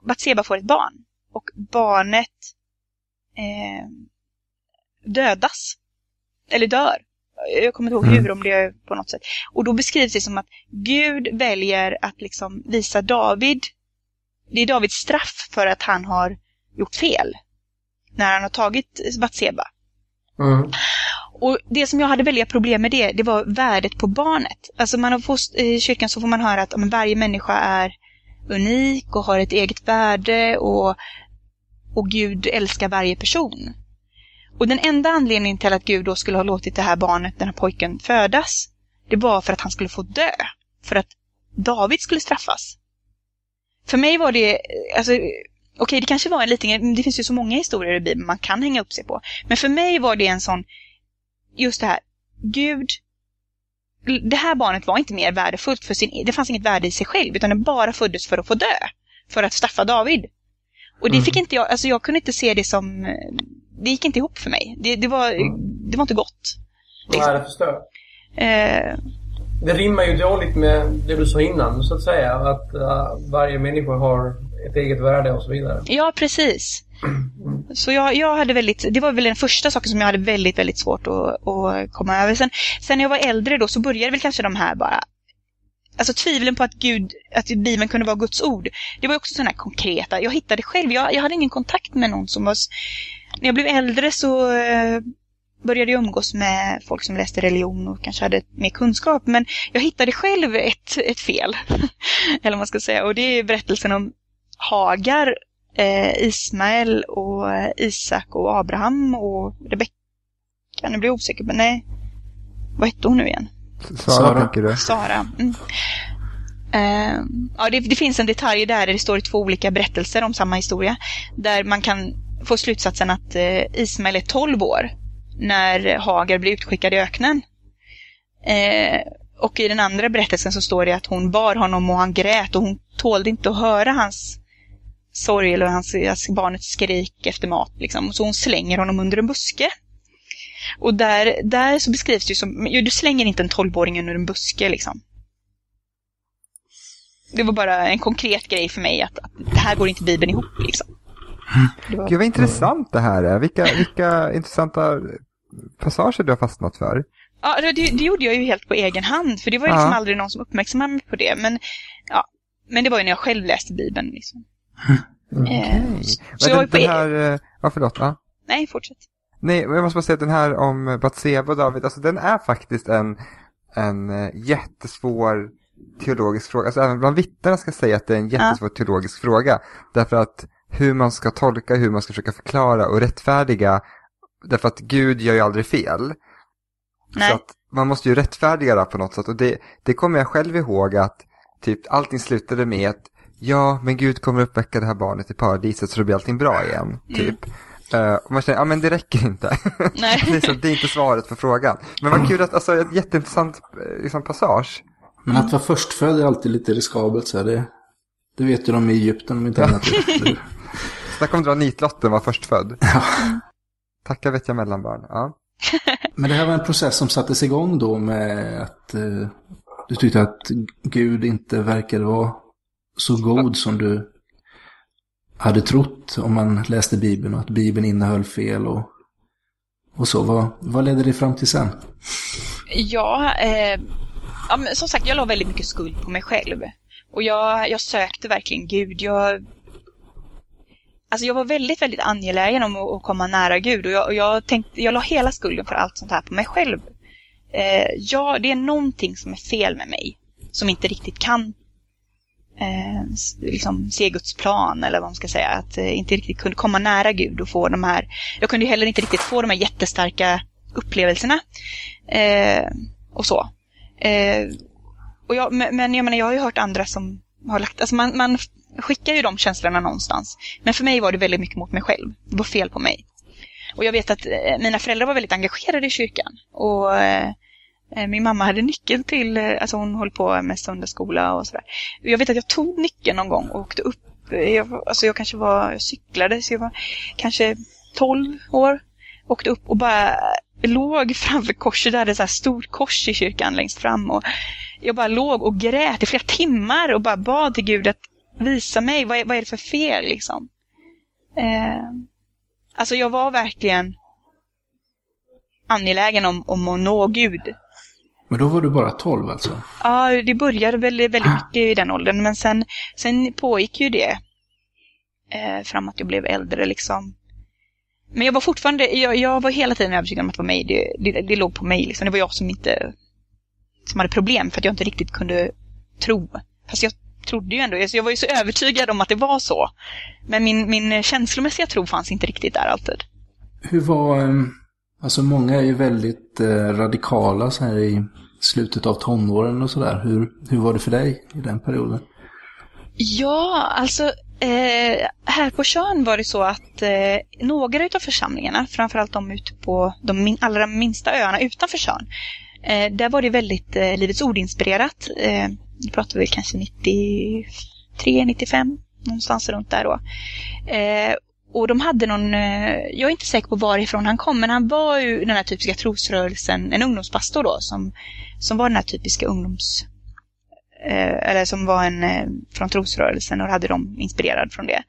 Batseba får ett barn. Och barnet eh, dödas. Eller dör. Jag kommer inte ihåg Mm. hur, om det är på något sätt. Och då beskrivs det som att Gud väljer att liksom visa David, det är Davids straff för att han har gjort fel. När han har tagit Batseba. Mm. Och det som jag hade väldiga problem med det, det var värdet på barnet. Alltså man har fått, i kyrkan så får man höra att om varje människa är unik och har ett eget värde och, och Gud älskar varje person. Och den enda anledningen till att Gud då skulle ha låtit det här barnet, den här pojken, födas, det var för att han skulle få dö. För att David skulle straffas. För mig var det, alltså, okej det kanske var en liten, det finns ju så många historier i Bibeln man kan hänga upp sig på. Men för mig var det en sån, just det här, Gud, det här barnet var inte mer värdefullt för sin, det fanns inget värde i sig själv, utan det bara föddes för att få dö. För att straffa David. Och det Mm. fick inte jag, alltså jag kunde inte se det som, det gick inte ihop för mig. Det, det, var, det var inte gott. Nej, det förstår. Eh, Det rimmar ju dåligt med det du sa innan, så att säga. Att uh, varje människa har ett eget värde och så vidare. ja, precis. Så jag, jag hade väldigt, det var väl den första saken som jag hade väldigt, väldigt svårt att, att komma över. Sen, sen när jag var äldre då så började väl kanske de här bara, alltså tvivlen på att Gud, att Bibeln kunde vara Guds ord. Det var också sådana här konkreta, jag hittade själv, jag, jag hade ingen kontakt med någon som var, när jag blev äldre så eh, började jag umgås med folk som läste religion och kanske hade mer kunskap. Men jag hittade själv ett, ett fel, eller vad man ska säga. Och det är berättelsen om Hagar, eh, Ismael och eh, Isak och Abraham och Rebecka. Nu blir jag osäker, men nej. Vad hette hon nu igen? Sara, Sara. tänker du? Sara. Mm. Eh, ja, det, det finns en detalj där, där det står i två olika berättelser om samma historia. Där man kan få slutsatsen att eh, Ismael är 12 år när Hagar blir utskickad i öknen. Eh, och i den andra berättelsen så står det att hon bar honom och han grät och hon tålde inte att höra hans sorg eller hans, hans barnets skrik efter mat. Liksom. Så hon slänger honom under en buske. Och där, där så beskrivs det ju som, jo, du slänger inte en 12-åring under en buske liksom. Det var bara en konkret grej för mig att, att det här går inte Bibeln ihop liksom. Det var... Gud vad intressant det här är. Vilka, vilka intressanta passager du har fastnat för. Ja, det, det, gjorde jag ju helt på egen hand, för det var ju liksom aldrig någon som uppmärksammade mig på det. Men, ja, men det var ju när jag själv läste Bibeln. Liksom. Okay. Eh, ju på egen... Här, eh, ja, förlåt. Ja. Nej, fortsätt. Nej, jag måste bara säga att den här om Batseba och David, alltså den är faktiskt en, en eh, jättesvår teologisk fråga. Alltså även bland vittnena ska jag säga att det är en jättesvår ja. teologisk fråga. Därför att hur man ska tolka, hur man ska försöka förklara och rättfärdiga. Därför att Gud gör ju aldrig fel. Nej. Så att man måste ju rättfärdiga det på något sätt. Och det, det kommer jag själv ihåg att typ allting slutade med att ja, men Gud kommer uppväcka det här barnet i paradiset så då blir allting bra igen. Mm. Typ. Uh, och man känner, ja men det räcker inte. Nej. det, är så, det är inte svaret på frågan. Men vad kul att, alltså ett jätteintressant eh, liksom, passage. Men att vara förstfödd är alltid lite riskabelt så här. Det, det vet ju de i Egypten om inte annat. Snacka om att dra nitlotten var förstfödd. Ja. Tacka vet jag mellanbarn. Ja. Men det här var en process som sattes igång då med att eh, du tyckte att Gud inte verkade vara så god som du hade trott om man läste Bibeln och att Bibeln innehöll fel och, och så. Vad, vad ledde det fram till sen? Ja, eh, ja men som sagt, jag la väldigt mycket skuld på mig själv. Och jag, jag sökte verkligen Gud. Jag, alltså jag var väldigt, väldigt angelägen om att, att komma nära Gud. Och jag, och jag, tänkte, jag la hela skulden för allt sånt här på mig själv. Eh, ja, det är någonting som är fel med mig. Som inte riktigt kan eh, liksom se Guds plan eller vad man ska säga. Att eh, inte riktigt kunde komma nära Gud och få de här, jag kunde heller inte riktigt få de här jättestarka upplevelserna. Eh, och så. Eh, och jag, men jag menar, jag har ju hört andra som har lagt, alltså man, man skickar ju de känslorna någonstans. Men för mig var det väldigt mycket mot mig själv. Det var fel på mig. Och jag vet att eh, mina föräldrar var väldigt engagerade i kyrkan. Och Eh, Eh, min mamma hade nyckeln till, eh, alltså hon höll på med söndagsskola och sådär. Jag vet att jag tog nyckeln någon gång och åkte upp. Eh, jag, alltså jag kanske var, jag cyklade så jag var kanske 12 år. Åkte upp och bara låg framför korset. Där hade så här stort kors i kyrkan längst fram. Och jag bara låg och grät i flera timmar och bara bad till Gud att visa mig vad är, vad är det för fel liksom. Eh, alltså jag var verkligen angelägen om, om att nå Gud. Men då var du bara 12 alltså? Ja, det började väldigt, väldigt mycket i den åldern. Men sen, sen pågick ju det eh, fram att jag blev äldre liksom. Men jag var fortfarande, jag, jag var hela tiden övertygad om att det var mig. Det, det, det, låg på mig liksom. Det var jag som inte, som hade problem för att jag inte riktigt kunde tro. Fast jag trodde ju ändå, jag var ju så övertygad om att det var så. Men min, min känslomässiga tro fanns inte riktigt där alltid. Hur var, ehm, alltså många är ju väldigt eh, radikala så här i slutet av tonåren och sådär. Hur, hur var det för dig i den perioden? Ja, alltså eh, här på Tjörn var det så att eh, några av församlingarna, framförallt de ute på de min, allra minsta öarna utanför Tjörn, eh, där var det väldigt eh, Livets Ord-inspirerat. Eh, nu pratar vi kanske 93, 95, någonstans runt där då. Eh, och de hade någon, eh, jag är inte säker på varifrån han kom, men han var ju den här typiska trosrörelsen, en ungdomspastor då, som, som var den här typiska ungdoms... Eh, eller som var en eh, från trosrörelsen och hade dem inspirerad från det.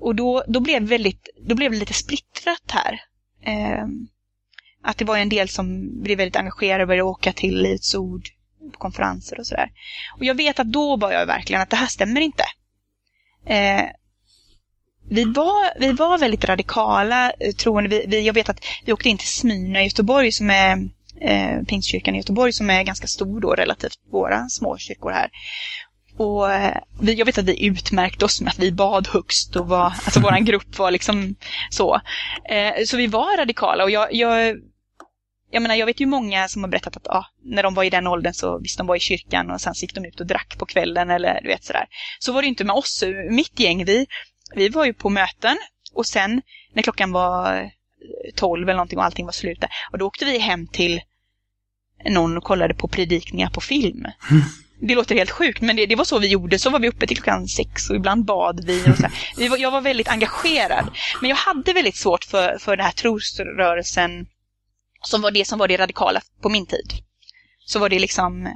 Och då, då, blev, väldigt, då blev det lite splittrat här. Eh, att det var en del som blev väldigt engagerade och började åka till Livets Ord, På konferenser och sådär. Och jag vet att då var jag verkligen att det här stämmer inte. Eh, vi var, vi var väldigt radikala eh, troende. Vi, vi, jag vet att vi åkte in till Smyrna i Göteborg som är eh, Pingstkyrkan i Göteborg som är ganska stor då relativt våra små kyrkor här. Och eh, vi, jag vet att vi utmärkte oss med att vi bad högst och var, alltså våran grupp var liksom så. Eh, så vi var radikala och jag, jag, jag menar jag vet ju många som har berättat att ah, när de var i den åldern så visst de var i kyrkan och sen gick de ut och drack på kvällen eller du vet sådär. Så var det inte med oss, mitt gäng, vi, vi var ju på möten och sen när klockan var 12 eller någonting och allting var slut där, och då åkte vi hem till någon kollade på predikningar på film. Mm. Det låter helt sjukt, men det, det, var så vi gjorde. Så var vi uppe till klockan sex och ibland bad vi. Och så vi var, jag var väldigt engagerad. Men jag hade väldigt svårt för, för den här trosrörelsen som var det som var det radikala på min tid. Så var det liksom... Eh,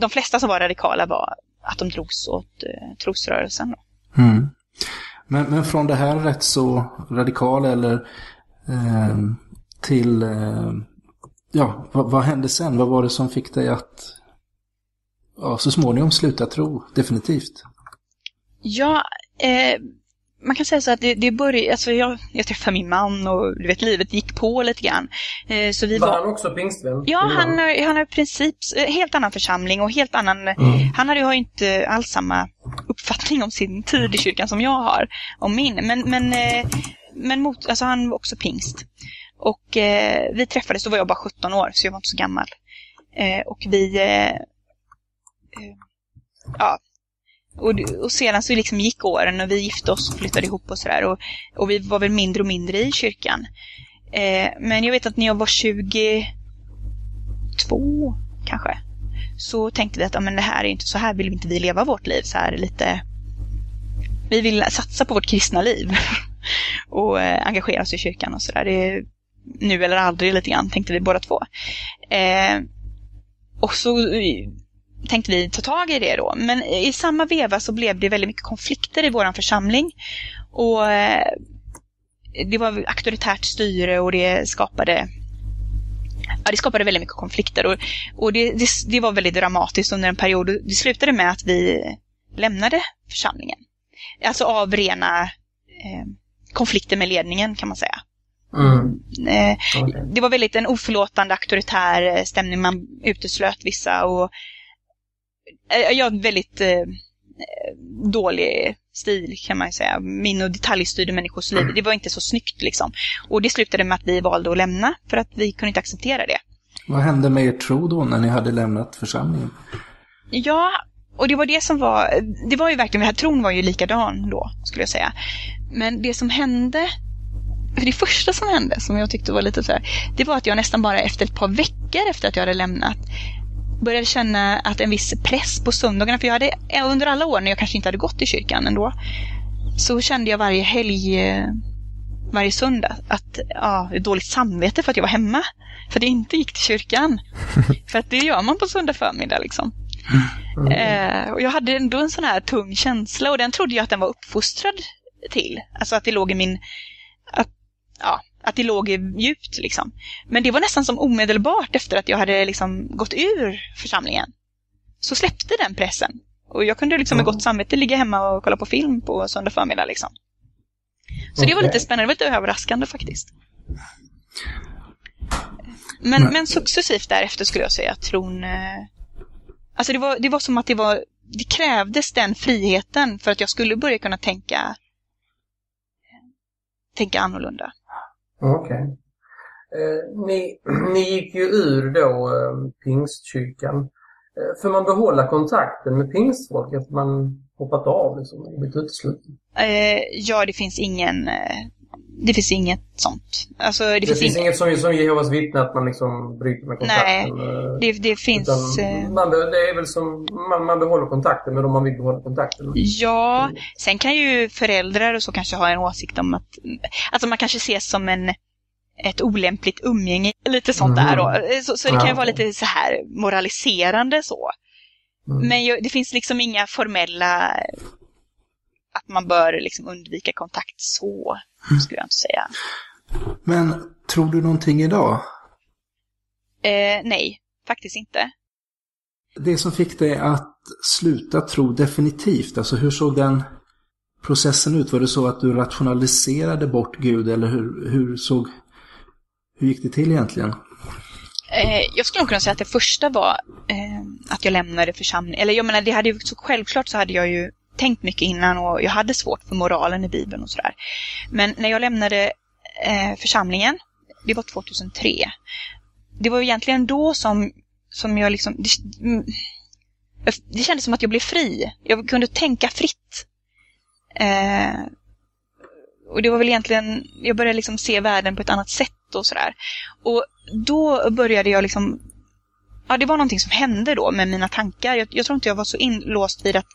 de flesta som var radikala var att de drogs åt uh, trosrörelsen. Mm. Men, men från det här rätt så radikala eller eh, till, eh, ja, vad, vad, hände sen? Vad var det som fick dig att ja, så småningom sluta tro, definitivt? Ja, eh, man kan säga så att det, det började, alltså jag, jag träffade min man och du vet livet gick på lite grann. Eh, så vi var, var han också pingstvän? Ja, han, han har i princip helt annan församling och helt annan, mm. han har ju inte alls samma uppfattning om sin tid i kyrkan som jag har, om min. Men, men, eh, men mot, alltså han var också pingst. Och eh, vi träffades, då var jag bara 17 år, så jag var inte så gammal. Eh, och vi, eh, eh ja, och, och sedan så liksom gick åren och vi gifte oss och flyttade ihop och sådär. Och, och vi var väl mindre och mindre i kyrkan. Eh, men jag vet att när jag var 22 kanske. Så tänkte vi att ja, men det här är inte så här vill inte vi leva vårt liv. Så här lite... Vi vill satsa på vårt kristna liv. och eh, engagera oss i kyrkan och sådär. Nu eller aldrig lite grann tänkte vi båda två. Eh, och så eh, tänkte vi ta tag i det då. Men i samma veva så blev det väldigt mycket konflikter i vår församling. Och eh, det var auktoritärt styre och det skapade Ja, det skapade väldigt mycket konflikter och, och det, det, det, var väldigt dramatiskt under en period. Det slutade med att vi lämnade församlingen. Alltså av rena eh, konflikter med ledningen kan man säga. Mm. Eh. Det var väldigt en oförlåtande auktoritär stämning. Man uteslöt vissa och Eh, jag har väldigt eh, dålig stil kan man säga. Min och detaljstyrde människors liv. Det var inte så snyggt liksom. Och det slutade med att vi valde att lämna för att vi kunde inte acceptera det. Vad hände med er tro då när ni hade lämnat församlingen? Ja, och det var det som var, det var ju verkligen, den här tron var ju likadan då, skulle jag säga. Men det som hände, för det första som hände, som jag tyckte var lite så här, det var att jag nästan bara efter ett par veckor efter att jag hade lämnat, började känna att en viss press på söndagarna, för jag hade under alla år när jag kanske inte hade gått i kyrkan ändå, så kände jag varje helg, eh, varje söndag, att ja, dåligt samvete för att jag var hemma. För att jag inte gick till kyrkan. för att det gör man på söndag förmiddag liksom. Mm. Eh, och jag hade ändå en sån här tung känsla och den trodde jag att den var uppfostrad till. Alltså att det låg i min... Ja, att det låg djupt liksom. Men det var nästan som omedelbart efter att jag hade liksom gått ur församlingen. Så släppte den pressen. Och jag kunde liksom med gott samvete ligga hemma och kolla på film på söndag förmiddag liksom. Så okay. det var lite spännande, det var lite överraskande faktiskt. Men, men, men successivt därefter skulle jag säga att tron... Eh, alltså det var, det var som att det var... Det krävdes den friheten för att jag skulle börja kunna tänka... Tänka annorlunda. Okej. Okay. Eh, ni, ni gick ju ur då eh, pingstkyrkan. Eh, får man behålla kontakten med pingstfolk efter man hoppat av liksom, och blivit utesluten? Eh, ja, det finns ingen det finns inget sånt. Alltså, det, det finns, finns inget som, som Jehovas vittne att man liksom bryter med kontakten? Nej, det, det finns... Man, det är väl som, man, man behåller kontakten med dem man vill behålla kontakten med. Ja, sen kan ju föräldrar och så kanske ha en åsikt om att... Alltså man kanske ses som en ett olämpligt umgänge, lite sånt mm. där då. Så, så det kan ju vara lite så här moraliserande så. Mm. Men det finns liksom inga formella att man bör liksom undvika kontakt så, mm. skulle jag inte säga. Men tror du någonting idag? Eh, nej, faktiskt inte. Det som fick dig att sluta tro definitivt, alltså hur såg den processen ut? Var det så att du rationaliserade bort Gud eller hur, hur såg hur gick det till egentligen? Eh, jag skulle nog kunna säga att det första var eh, att jag lämnade församlingen. Eller jag menar, det hade ju så självklart så hade jag ju tänkt mycket innan och jag hade svårt för moralen i Bibeln och sådär. Men när jag lämnade eh, församlingen, det var 2003, det var egentligen då som, som jag liksom... Det, det kändes som att jag blev fri. Jag kunde tänka fritt. Eh, och det var väl egentligen, jag började liksom se världen på ett annat sätt och sådär. Och då började jag liksom, ja det var någonting som hände då med mina tankar. Jag, jag tror inte jag var så inlåst vid att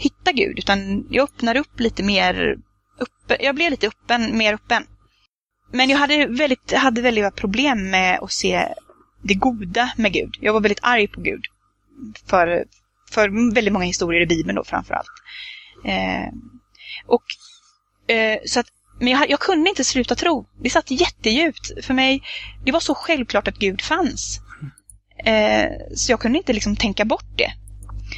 hitta Gud, utan jag öppnade upp lite mer, uppe, jag blev lite öppen, mer öppen. Men jag hade väldigt, hade väldigt problem med att se det goda med Gud. Jag var väldigt arg på Gud. För, för väldigt många historier i Bibeln då framförallt. Eh, och Eh, så att, men jag, jag kunde inte sluta tro. Det satt jättedjupt. För mig, det var så självklart att Gud fanns. Eh, så jag kunde inte liksom tänka bort det.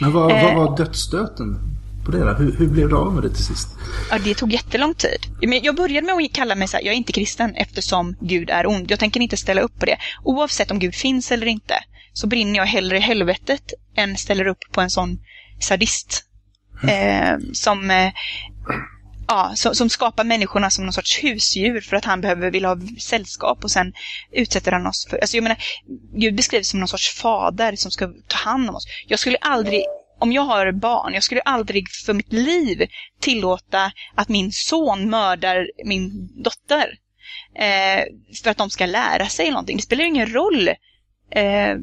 Men vad, Eh. vad var dödsstöten på det då? Hur, hur blev det av med det till sist? Ja, det tog jättelång tid. Men jag började med att kalla mig så här, jag är inte kristen eftersom Gud är ond. Jag tänker inte ställa upp på det. Oavsett om Gud finns eller inte så brinner jag hellre i helvetet än ställer upp på en sån sadist. Eh, som, eh, ja, som, som skapar människorna som någon sorts husdjur för att han behöver, vill ha sällskap och sen utsätter han oss för... Alltså jag menar, Gud beskrivs som någon sorts fader som ska ta hand om oss. Jag skulle aldrig, om jag har barn, jag skulle aldrig för mitt liv tillåta att min son mördar min dotter. Eh, för att de ska lära sig någonting. Det spelar ingen roll eh,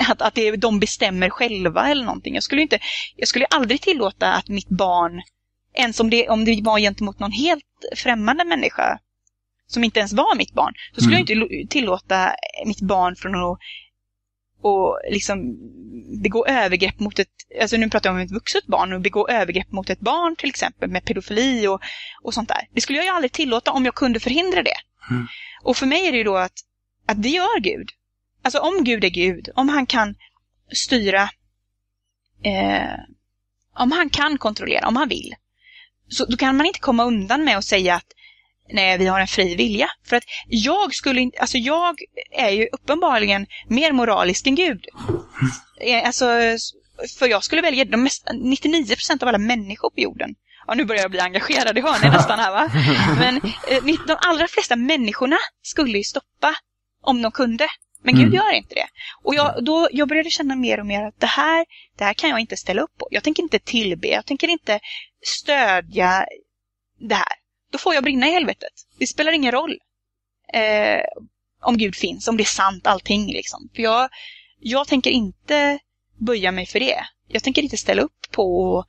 att, att det, de bestämmer själva eller någonting. Jag skulle, inte, jag skulle aldrig tillåta att mitt barn, ens om det, om det var gentemot någon helt främmande människa, som inte ens var mitt barn, så skulle Mm. jag inte tillåta mitt barn från att och liksom begå övergrepp mot ett, alltså nu pratar jag om ett vuxet barn, och begå övergrepp mot ett barn till exempel med pedofili och, och sånt där. Det skulle jag ju aldrig tillåta om jag kunde förhindra det. Mm. Och för mig är det ju då att, att det gör Gud. Alltså om Gud är Gud, om han kan styra, eh, om han kan kontrollera, om han vill, så då kan man inte komma undan med att säga att nej, vi har en fri vilja. För att jag skulle inte, alltså jag är ju uppenbarligen mer moralisk än Gud. Eh, Alltså, för jag skulle välja de mest, 99% av alla människor på jorden. Ja, nu börjar jag bli engagerad i hörnet nästan här va. Men eh, ni- de allra flesta människorna skulle ju stoppa om de kunde. Men Gud Mm. gör inte det. Och jag, då, jag började känna mer och mer att det här, det här kan jag inte ställa upp på. Jag tänker inte tillbe, jag tänker inte stödja det här. Då får jag brinna i helvetet. Det spelar ingen roll eh, om Gud finns, om det är sant allting. Liksom. För jag, jag tänker inte böja mig för det. Jag tänker inte ställa upp på att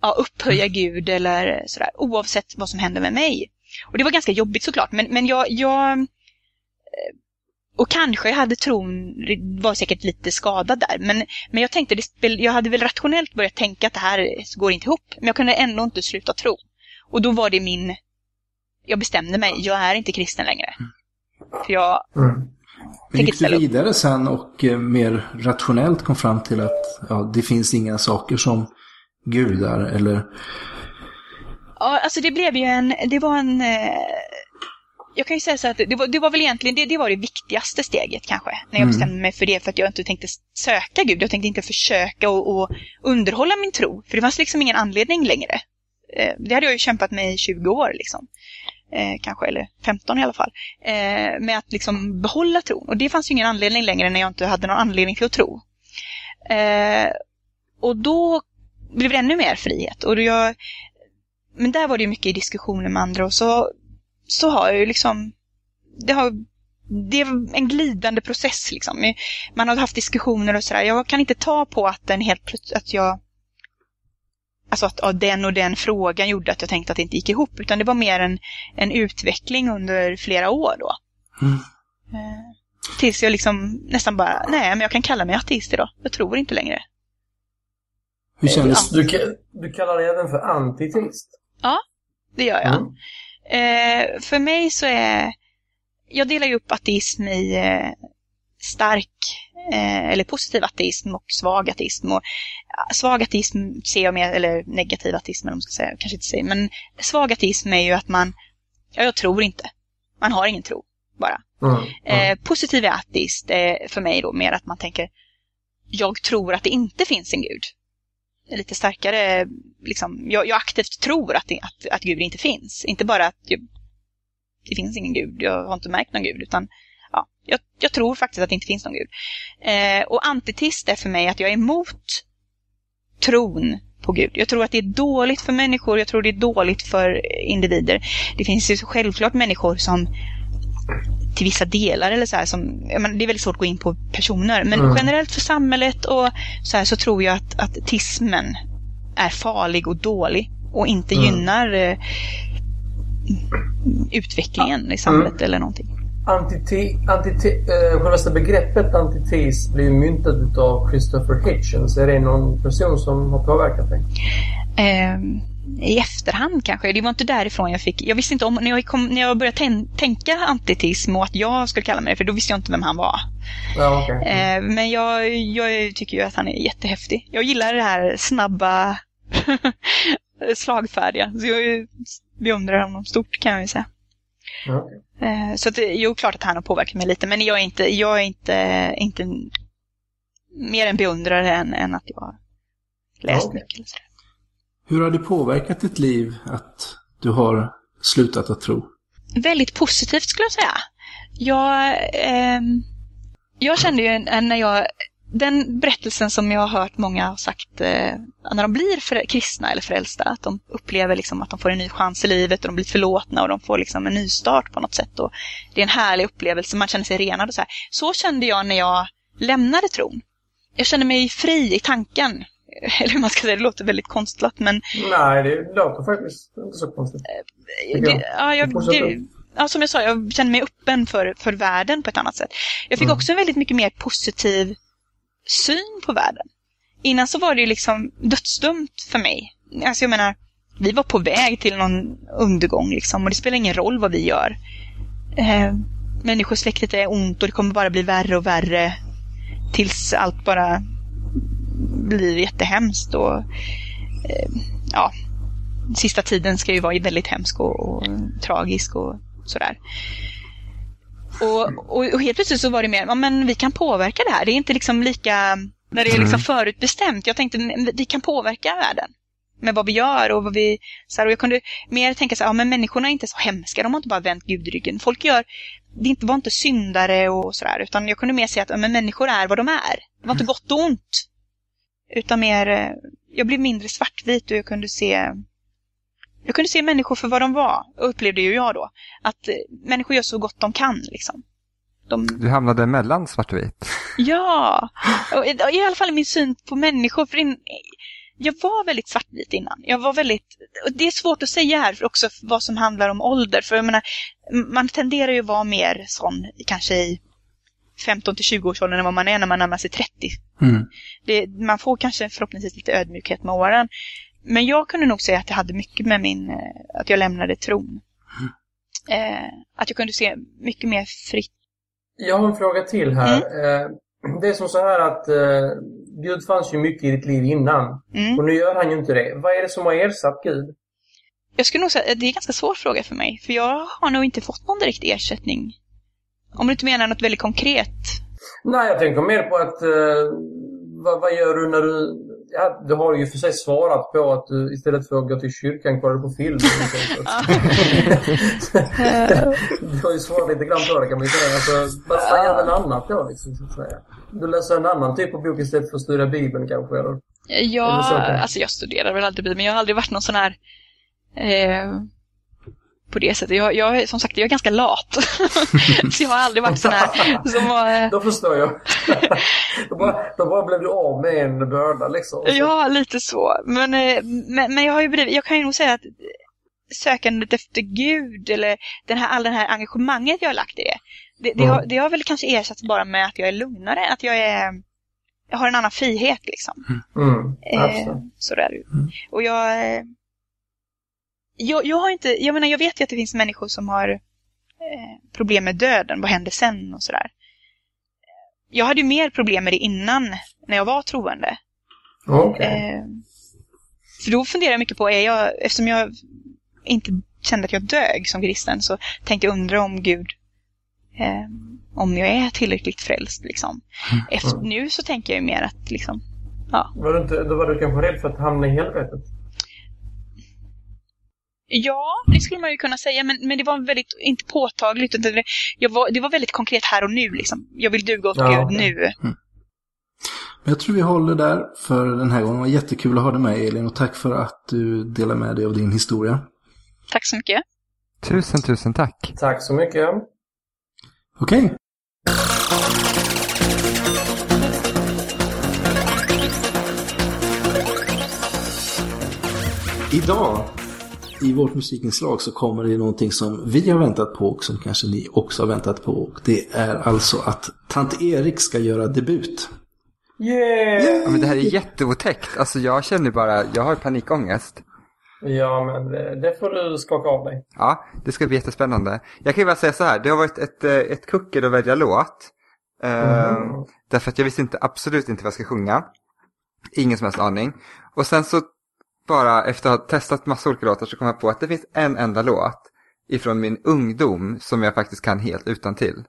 ja, upphöja Gud eller sådär, oavsett vad som händer med mig. Och det var ganska jobbigt såklart, men, men jag, jag eh, och kanske hade tron, var säkert lite skadad där, men, men jag tänkte, det spel, jag hade väl rationellt börjat tänka att det här går inte ihop, men jag kunde ändå inte sluta tro. Och då var det min, jag bestämde mig, jag är inte kristen längre. För jag, Mm. Men gick du upp. vidare sen och eh, mer rationellt kom fram till att ja, det finns inga saker som gudar eller Ja, alltså det blev ju en, det var en, eh, jag kan ju säga så att det var, det var väl egentligen, det, det var det viktigaste steget kanske. När jag Mm. bestämde mig för det, för att jag inte tänkte söka Gud. Jag tänkte inte försöka och, och underhålla min tro. För det fanns liksom ingen anledning längre. Eh, det hade jag ju kämpat med i 20 år liksom. Eh, kanske, eller 15 i alla fall. Eh, med att liksom behålla tron. Och det fanns ju ingen anledning längre när jag inte hade någon anledning till att tro. Eh, och då blev det ännu mer frihet. Och jag, men där var det ju mycket diskussioner med andra och så, så har jag ju liksom, det har det är en glidande process liksom. Man har haft diskussioner och sådär. Jag kan inte ta på att den helt plötsligt, att jag Alltså att ja, den och den frågan gjorde att jag tänkte att det inte gick ihop. Utan det var mer en, en utveckling under flera år då. Mm. Eh, tills jag liksom nästan bara, nej men jag kan kalla mig ateist idag. Jag tror inte längre. hur kändes Du, ka- du kallar det även för antiteist. Det gör jag. Mm. Eh, för mig så är... Jag delar ju upp ateism i eh, stark eh, eller positiv ateism och svag ateism. Och, svag ateism ser jag mer, eller negativ ateism eller man ska säga, kanske inte säga. Men svag ateism är ju att man, ja jag tror inte. Man har ingen tro, bara. Mm. Mm. Eh, positiv ateist är för mig då mer att man tänker, jag tror att det inte finns en gud. Lite starkare, liksom, jag, jag aktivt tror att, det, att, att Gud inte finns. Inte bara att jag, det finns ingen Gud, jag har inte märkt någon Gud, utan ja, jag, jag tror faktiskt att det inte finns någon Gud. Eh, och antitist är för mig att jag är emot tron på Gud. Jag tror att det är dåligt för människor, jag tror det är dåligt för individer. Det finns ju självklart människor som till vissa delar eller så här som, menar, det är väldigt svårt att gå in på personer, men Mm. generellt för samhället och så här så tror jag att, att tismen är farlig och dålig och inte Mm. gynnar eh, utvecklingen i samhället eller någonting. antite, antite, eh, begreppet antites blev myntat av Christopher Hitchens. Är det någon person som har påverkat dig? Eh, I efterhand kanske. Det var inte därifrån jag fick... Jag visste inte om... När jag, kom, när jag började tän, tänka antitism och att jag skulle kalla mig det, för då visste jag inte vem han var. Ja, okay. Eh, men jag, jag tycker ju att han är jättehäftig. Jag gillar det här snabba, slagfärdiga. Så jag beundrar honom stort kan jag ju säga. Okay. Eh, så att, jo, klart att han har påverkat mig lite, men jag är inte, jag är inte, inte mer en beundrare än, än att jag har läst Okay. mycket. eller sådär. Hur har det påverkat ditt liv att du har slutat att tro? Väldigt positivt skulle jag säga. Jag, eh, jag kände ju när jag, den berättelsen som jag har hört många ha sagt eh, när de blir för, kristna eller frälsta, att de upplever liksom att de får en ny chans i livet och de blir förlåtna och de får liksom en ny start på något sätt. Och det är en härlig upplevelse, man känner sig renad och så här. Så kände jag när jag lämnade tron. Jag kände mig fri i tanken. Eller hur man ska säga, det låter väldigt konstlat men Nej, det låter faktiskt inte så konstigt. Jag. det, ja, jag, det, ja, som jag sa, jag känner mig öppen för, för världen på ett annat sätt. Jag fick Mm. också en väldigt mycket mer positiv syn på världen. Innan så var det ju liksom dödsdömt för mig. Alltså jag menar, vi var på väg till någon undergång liksom och det spelar ingen roll vad vi gör. Eh, människosläktet är ont och det kommer bara bli värre och värre tills allt bara blir jättehemskt och eh, ja, sista tiden ska ju vara väldigt hemsk och, och tragisk och sådär. Och, och, och helt plötsligt så var det mer, ja men vi kan påverka det här. Det är inte liksom lika, när det är liksom förutbestämt. Jag tänkte, vi kan påverka världen. Med vad vi gör och vad vi, så här, och jag kunde mer tänka så här, ja men människorna är inte så hemska, de har inte bara vänt Gud ryggen. Folk gör, det inte, var inte syndare och sådär, utan jag kunde mer säga att ja, men människor är vad de är. Det var inte gott och ont. Utan mer, eh, jag blev mindre svartvit och jag kunde se jag kunde se människor för vad de var, upplevde ju jag då. Att eh, människor gör så gott de kan, liksom. De, Du hamnade mellan svart och vit. ja! Och, i- alla fall min syn på människor. För in, jag var väldigt svartvit innan. Jag var väldigt... Det är svårt att säga här också vad som handlar om ålder. För jag menar, man tenderar ju att vara mer sån kanske i 15 till 20-årsåldern än vad man är när man närmar sig 30 Mm. det, man får kanske förhoppningsvis lite ödmjukhet med åren. Men jag kunde nog säga att det hade mycket med min, eh, att jag lämnade tron. Eh, att jag kunde se mycket mer fritt. Jag har en fråga till här. Eh, Det är som så här att eh, Gud fanns ju mycket i ditt liv innan. Mm. Och nu gör han ju inte det. Vad är det som har ersatt Gud? Jag skulle nog säga att det är en ganska svår fråga för mig. För jag har nog inte fått någon direkt ersättning. Om du inte menar något väldigt konkret. Nej, jag tänker mer på att eh, vad, vad gör du när du... Ja, du har ju för sig svarat på att du istället för att gå till kyrkan kollar på film. du har ju svarat lite grann på det kan man ju säga. Alltså, vad gör den annat då liksom, så att säga? Du läser en annan typ av bok istället för att studera Bibeln kanske? Eller? Ja, Eller så, kanske. alltså jag studerar väl alltid Bibeln, men jag har aldrig varit någon sån här... Eh, på det sättet. Jag, jag, som sagt, jag är ganska lat. så jag har aldrig varit sån här som har... Då förstår jag. då, bara, då bara blev du av med en börda liksom. Ja, lite så. Men, eh, men, men jag har ju blivit, jag kan ju nog säga att sökandet efter Gud eller den här, all den här engagemanget jag har lagt i det. Det, det, Mm. har, det har väl kanske ersatts bara med att jag är lugnare, att jag är jag har en annan frihet liksom. Mm, Eh, absolut. så där. Och jag, eh, jag, jag har inte, jag menar jag vet ju att det finns människor som har eh, problem med döden, vad händer sen och sådär. Jag hade ju mer problem med det innan, när jag var troende. Eh, för då funderar jag mycket på, är jag, eftersom jag inte kände att jag dög som kristen så tänkte jag undra om Gud, eh, om jag är tillräckligt frälst liksom. Efter, nu så tänker jag ju mer att liksom, Var du inte, då var du kanske rädd för att hamna i helvetet? Ja, det skulle man ju kunna säga, men, men det var väldigt, inte påtagligt, utan det, jag var, det var väldigt konkret här och nu liksom. Jag vill duga åt Ja, Gud nu. Men jag tror vi håller där för den här gången. Det var jättekul att ha dig med Elin och tack för att du delar med dig av din historia. Tack så mycket. Tusen, tusen tack. Tack så mycket. Okej. Idag i vårt musikinslag så kommer det någonting som vi har väntat på och som kanske ni också har väntat på. Och det är alltså att tant Erik ska göra debut. Yeah! Ja, men det här är jätteotäckt. Alltså jag känner bara, jag har panikångest. Ja, men det, får du skaka av dig. Ja, det ska bli jättespännande. Jag kan ju bara säga så här, det har varit ett, eh, ett kuckel att välja låt. Eh, Mm. Därför att jag visste inte, absolut inte vad jag ska sjunga. Ingen som helst aning. Och sen så bara efter att ha testat massa olika låtar så kom jag på att det finns en enda låt ifrån min ungdom som jag faktiskt kan helt utan till.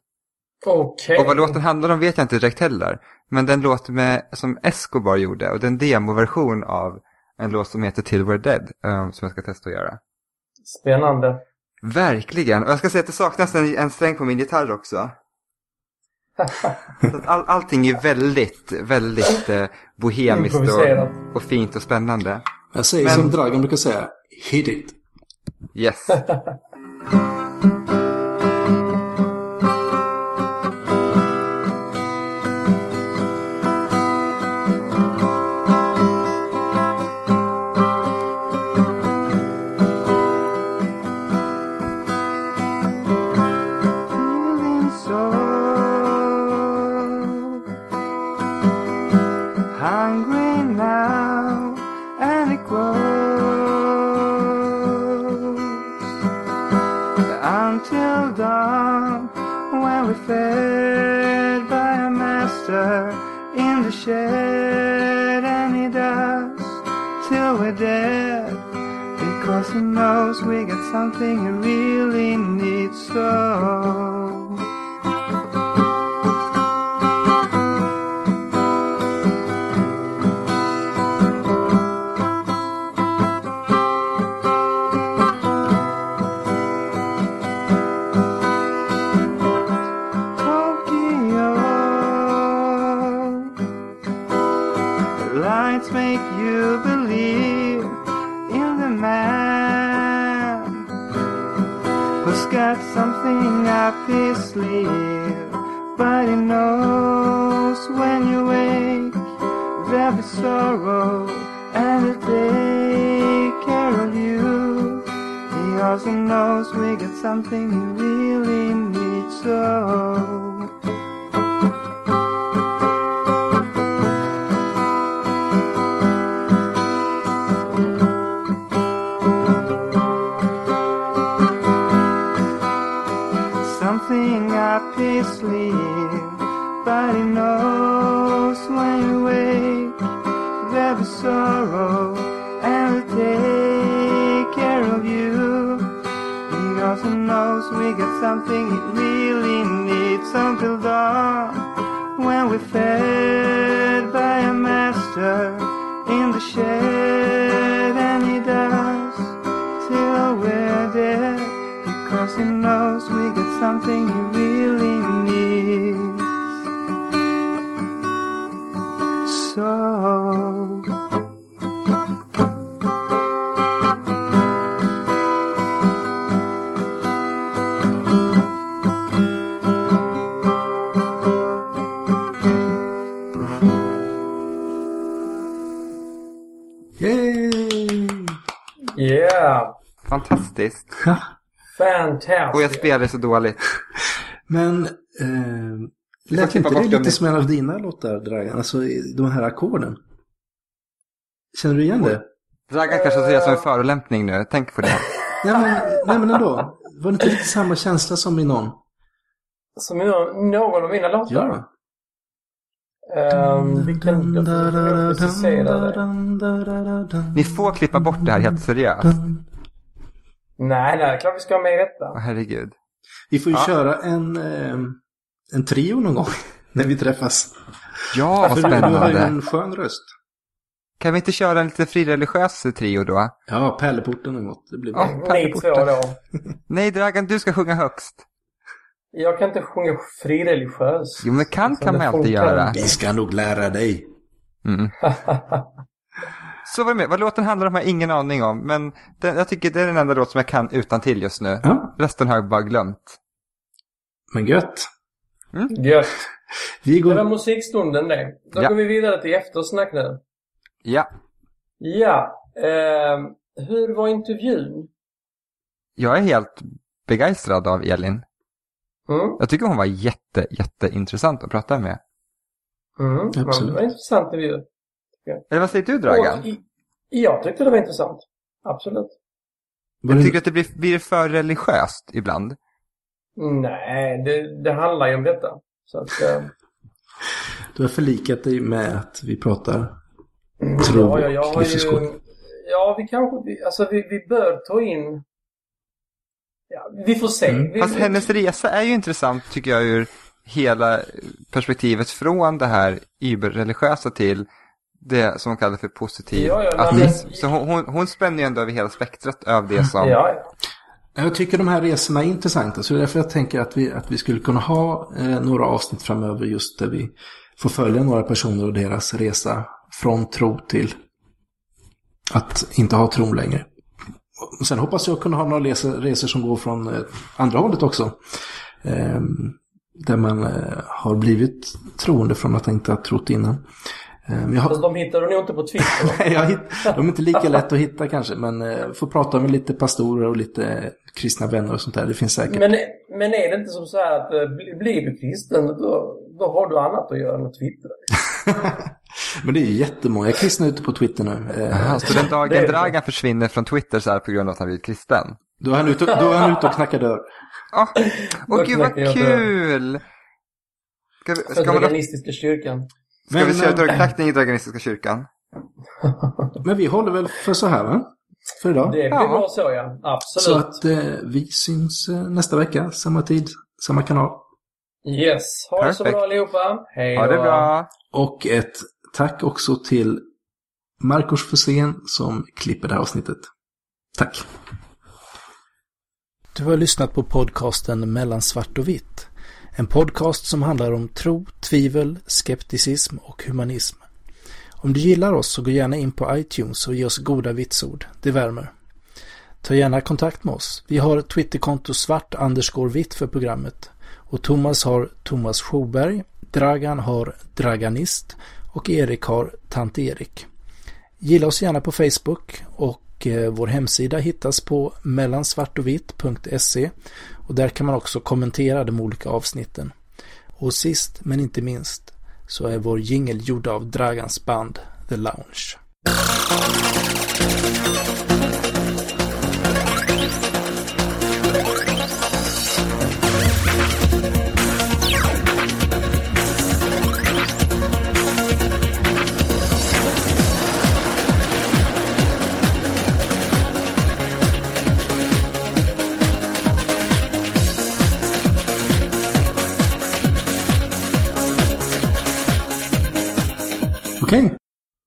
Okej. Och vad låten handlar om vet jag inte direkt heller. Men den låt med, som Escobar gjorde och den demoversion av en låt som heter Till We're Dead eh, som jag ska testa att göra. Spännande. Verkligen. Och jag ska säga att det saknas en, en sträng på min gitarr också. Så all, allting är väldigt, väldigt eh, bohemiskt och, och fint och spännande. Jag säger Men- som Dragan brukar säga, hit it. Yes. sleeve. But he knows when you wake, there'll be sorrow, and he'll take care of you. He also knows we got something he really needs until dawn, when we're fed by a master in the shed, and he does till we're dead. Because he knows we got something Fantastiskt. Fantastic. Och jag spelar så dåligt. Men eh, lät inte det lite som en av dina låtar, Dragan? Alltså de här ackorden. Känner du igen det? Dragan kanske ser det som en förolämpning nu. Tänk på det. Nej men, nej men ändå. Var det inte lite samma känsla som i någon? Som i någon av mina låtar. Ja. Um, vilken... Jag precisera det. Ni får klippa bort det här helt seriöst. Nej, nej, klart vi ska ha med i detta. herregud. Vi får ju Ja. köra en, eh, en trio någon gång. När vi träffas. Ja, vad För du, har ju spännande. en skön röst. Kan vi inte köra en lite frireligiös trio då? Ja, Pärleporten gått. Det blir Ja. bra. Ni Pärleporten. då. Nej, Dragan, du ska sjunga högst. Jag kan inte sjunga frireligiös. Jo, men kan kan man alltid göra. Vi ska nog lära dig. Mm. Så var det med. Vad låten handlar om har jag ingen aning om. Men den, jag tycker det är den enda låt som jag kan utan till just nu. Ja, Resten har jag bara glömt. men gött. Gött. Vi Det var går... musikstunden det. Då Ja. går vi vidare till eftersnack nu. Ja. Ja. ehm, hur var intervjun? jag är helt begeistrad av Elin. Mm. Jag tycker hon var jätte, jätteintressant att prata med. Mm. Absolut. Det var en intressant intervju. Eller vad säger du Dragan? Och Jag tyckte det var intressant. Absolut. Jag tycker att det blir, blir för religiöst ibland. Nej, det, det handlar ju om detta. Så att, eh, Du har förlikat dig med att vi pratar Mm, tro ja, ja, jag och har livsåskådning. ju, ja, vi kanske, vi- alltså vi, vi bör ta in, ja, vi får se. Mm. Vi, Fast hennes resa är ju intressant tycker jag ur hela perspektivet från det här überreligiösa till det som hon kallar för positiv Ja, ja, men- ateism. Så hon, hon, hon spänner ju ändå över hela spektrat av det som... ja, ja. Jag tycker de här resorna är intressanta, så det är därför jag tänker att vi, att vi skulle kunna ha eh, några avsnitt framöver just där vi får följa några personer och deras resa från tro till att inte ha tron längre. Och sen hoppas jag kunna ha några resor, resor som går från eh, andra hållet också. Eh, där man eh, har blivit troende från att inte ha trott innan. Eh, men jag har, Fast de hittar du nog inte på Twitter. jag hitt, de är inte lika lätt att hitta kanske, men eh, får prata med lite pastorer och lite kristna vänner och sånt där. Det finns säkert. men, men är det inte som så här att eh, bli- blir du kristen då, då har du annat att göra än att twittra? Men det är ju jättemånga kristna ute på Twitter nu. Eh, Jaha, så den dagen. Dragan försvinner från Twitter så är det på grund av att han blivit kristen? Då är han ute, då är han ute och knackar dörr. Åh, åh gud vad kul! Ska vi, För ska man, Veganistiska kyrkan. Ska vi Men, köra eh, dörrknackning i Draganistiska kyrkan? Men vi håller väl för så här va? För idag. Det blir Ja. bra så ja. Absolut. Så att eh, vi syns eh, nästa vecka, samma tid, samma kanal. Yes. Ha det så bra allihopa. Hej Ha det bra! Och ett tack också till Marcus Fusén som klipper det här avsnittet. Tack! Du har lyssnat på podcasten Mellan svart och vitt. En podcast som handlar om tro, tvivel, skepticism och humanism. Om du gillar oss så gå gärna in på iTunes och ge oss goda vitsord. Det värmer. Ta gärna kontakt med oss. Vi har Twitterkonto svart underscore vitt för programmet. Och Thomas har Thomas Schoberg. Dragan har Draganist och Erik har Tant Erik. Gilla oss gärna på Facebook och eh, vår hemsida hittas på mellansvartovitt.se och där kan man också kommentera de olika avsnitten. Och sist men inte minst så är vår jingel gjord av Dragans band The Lounge.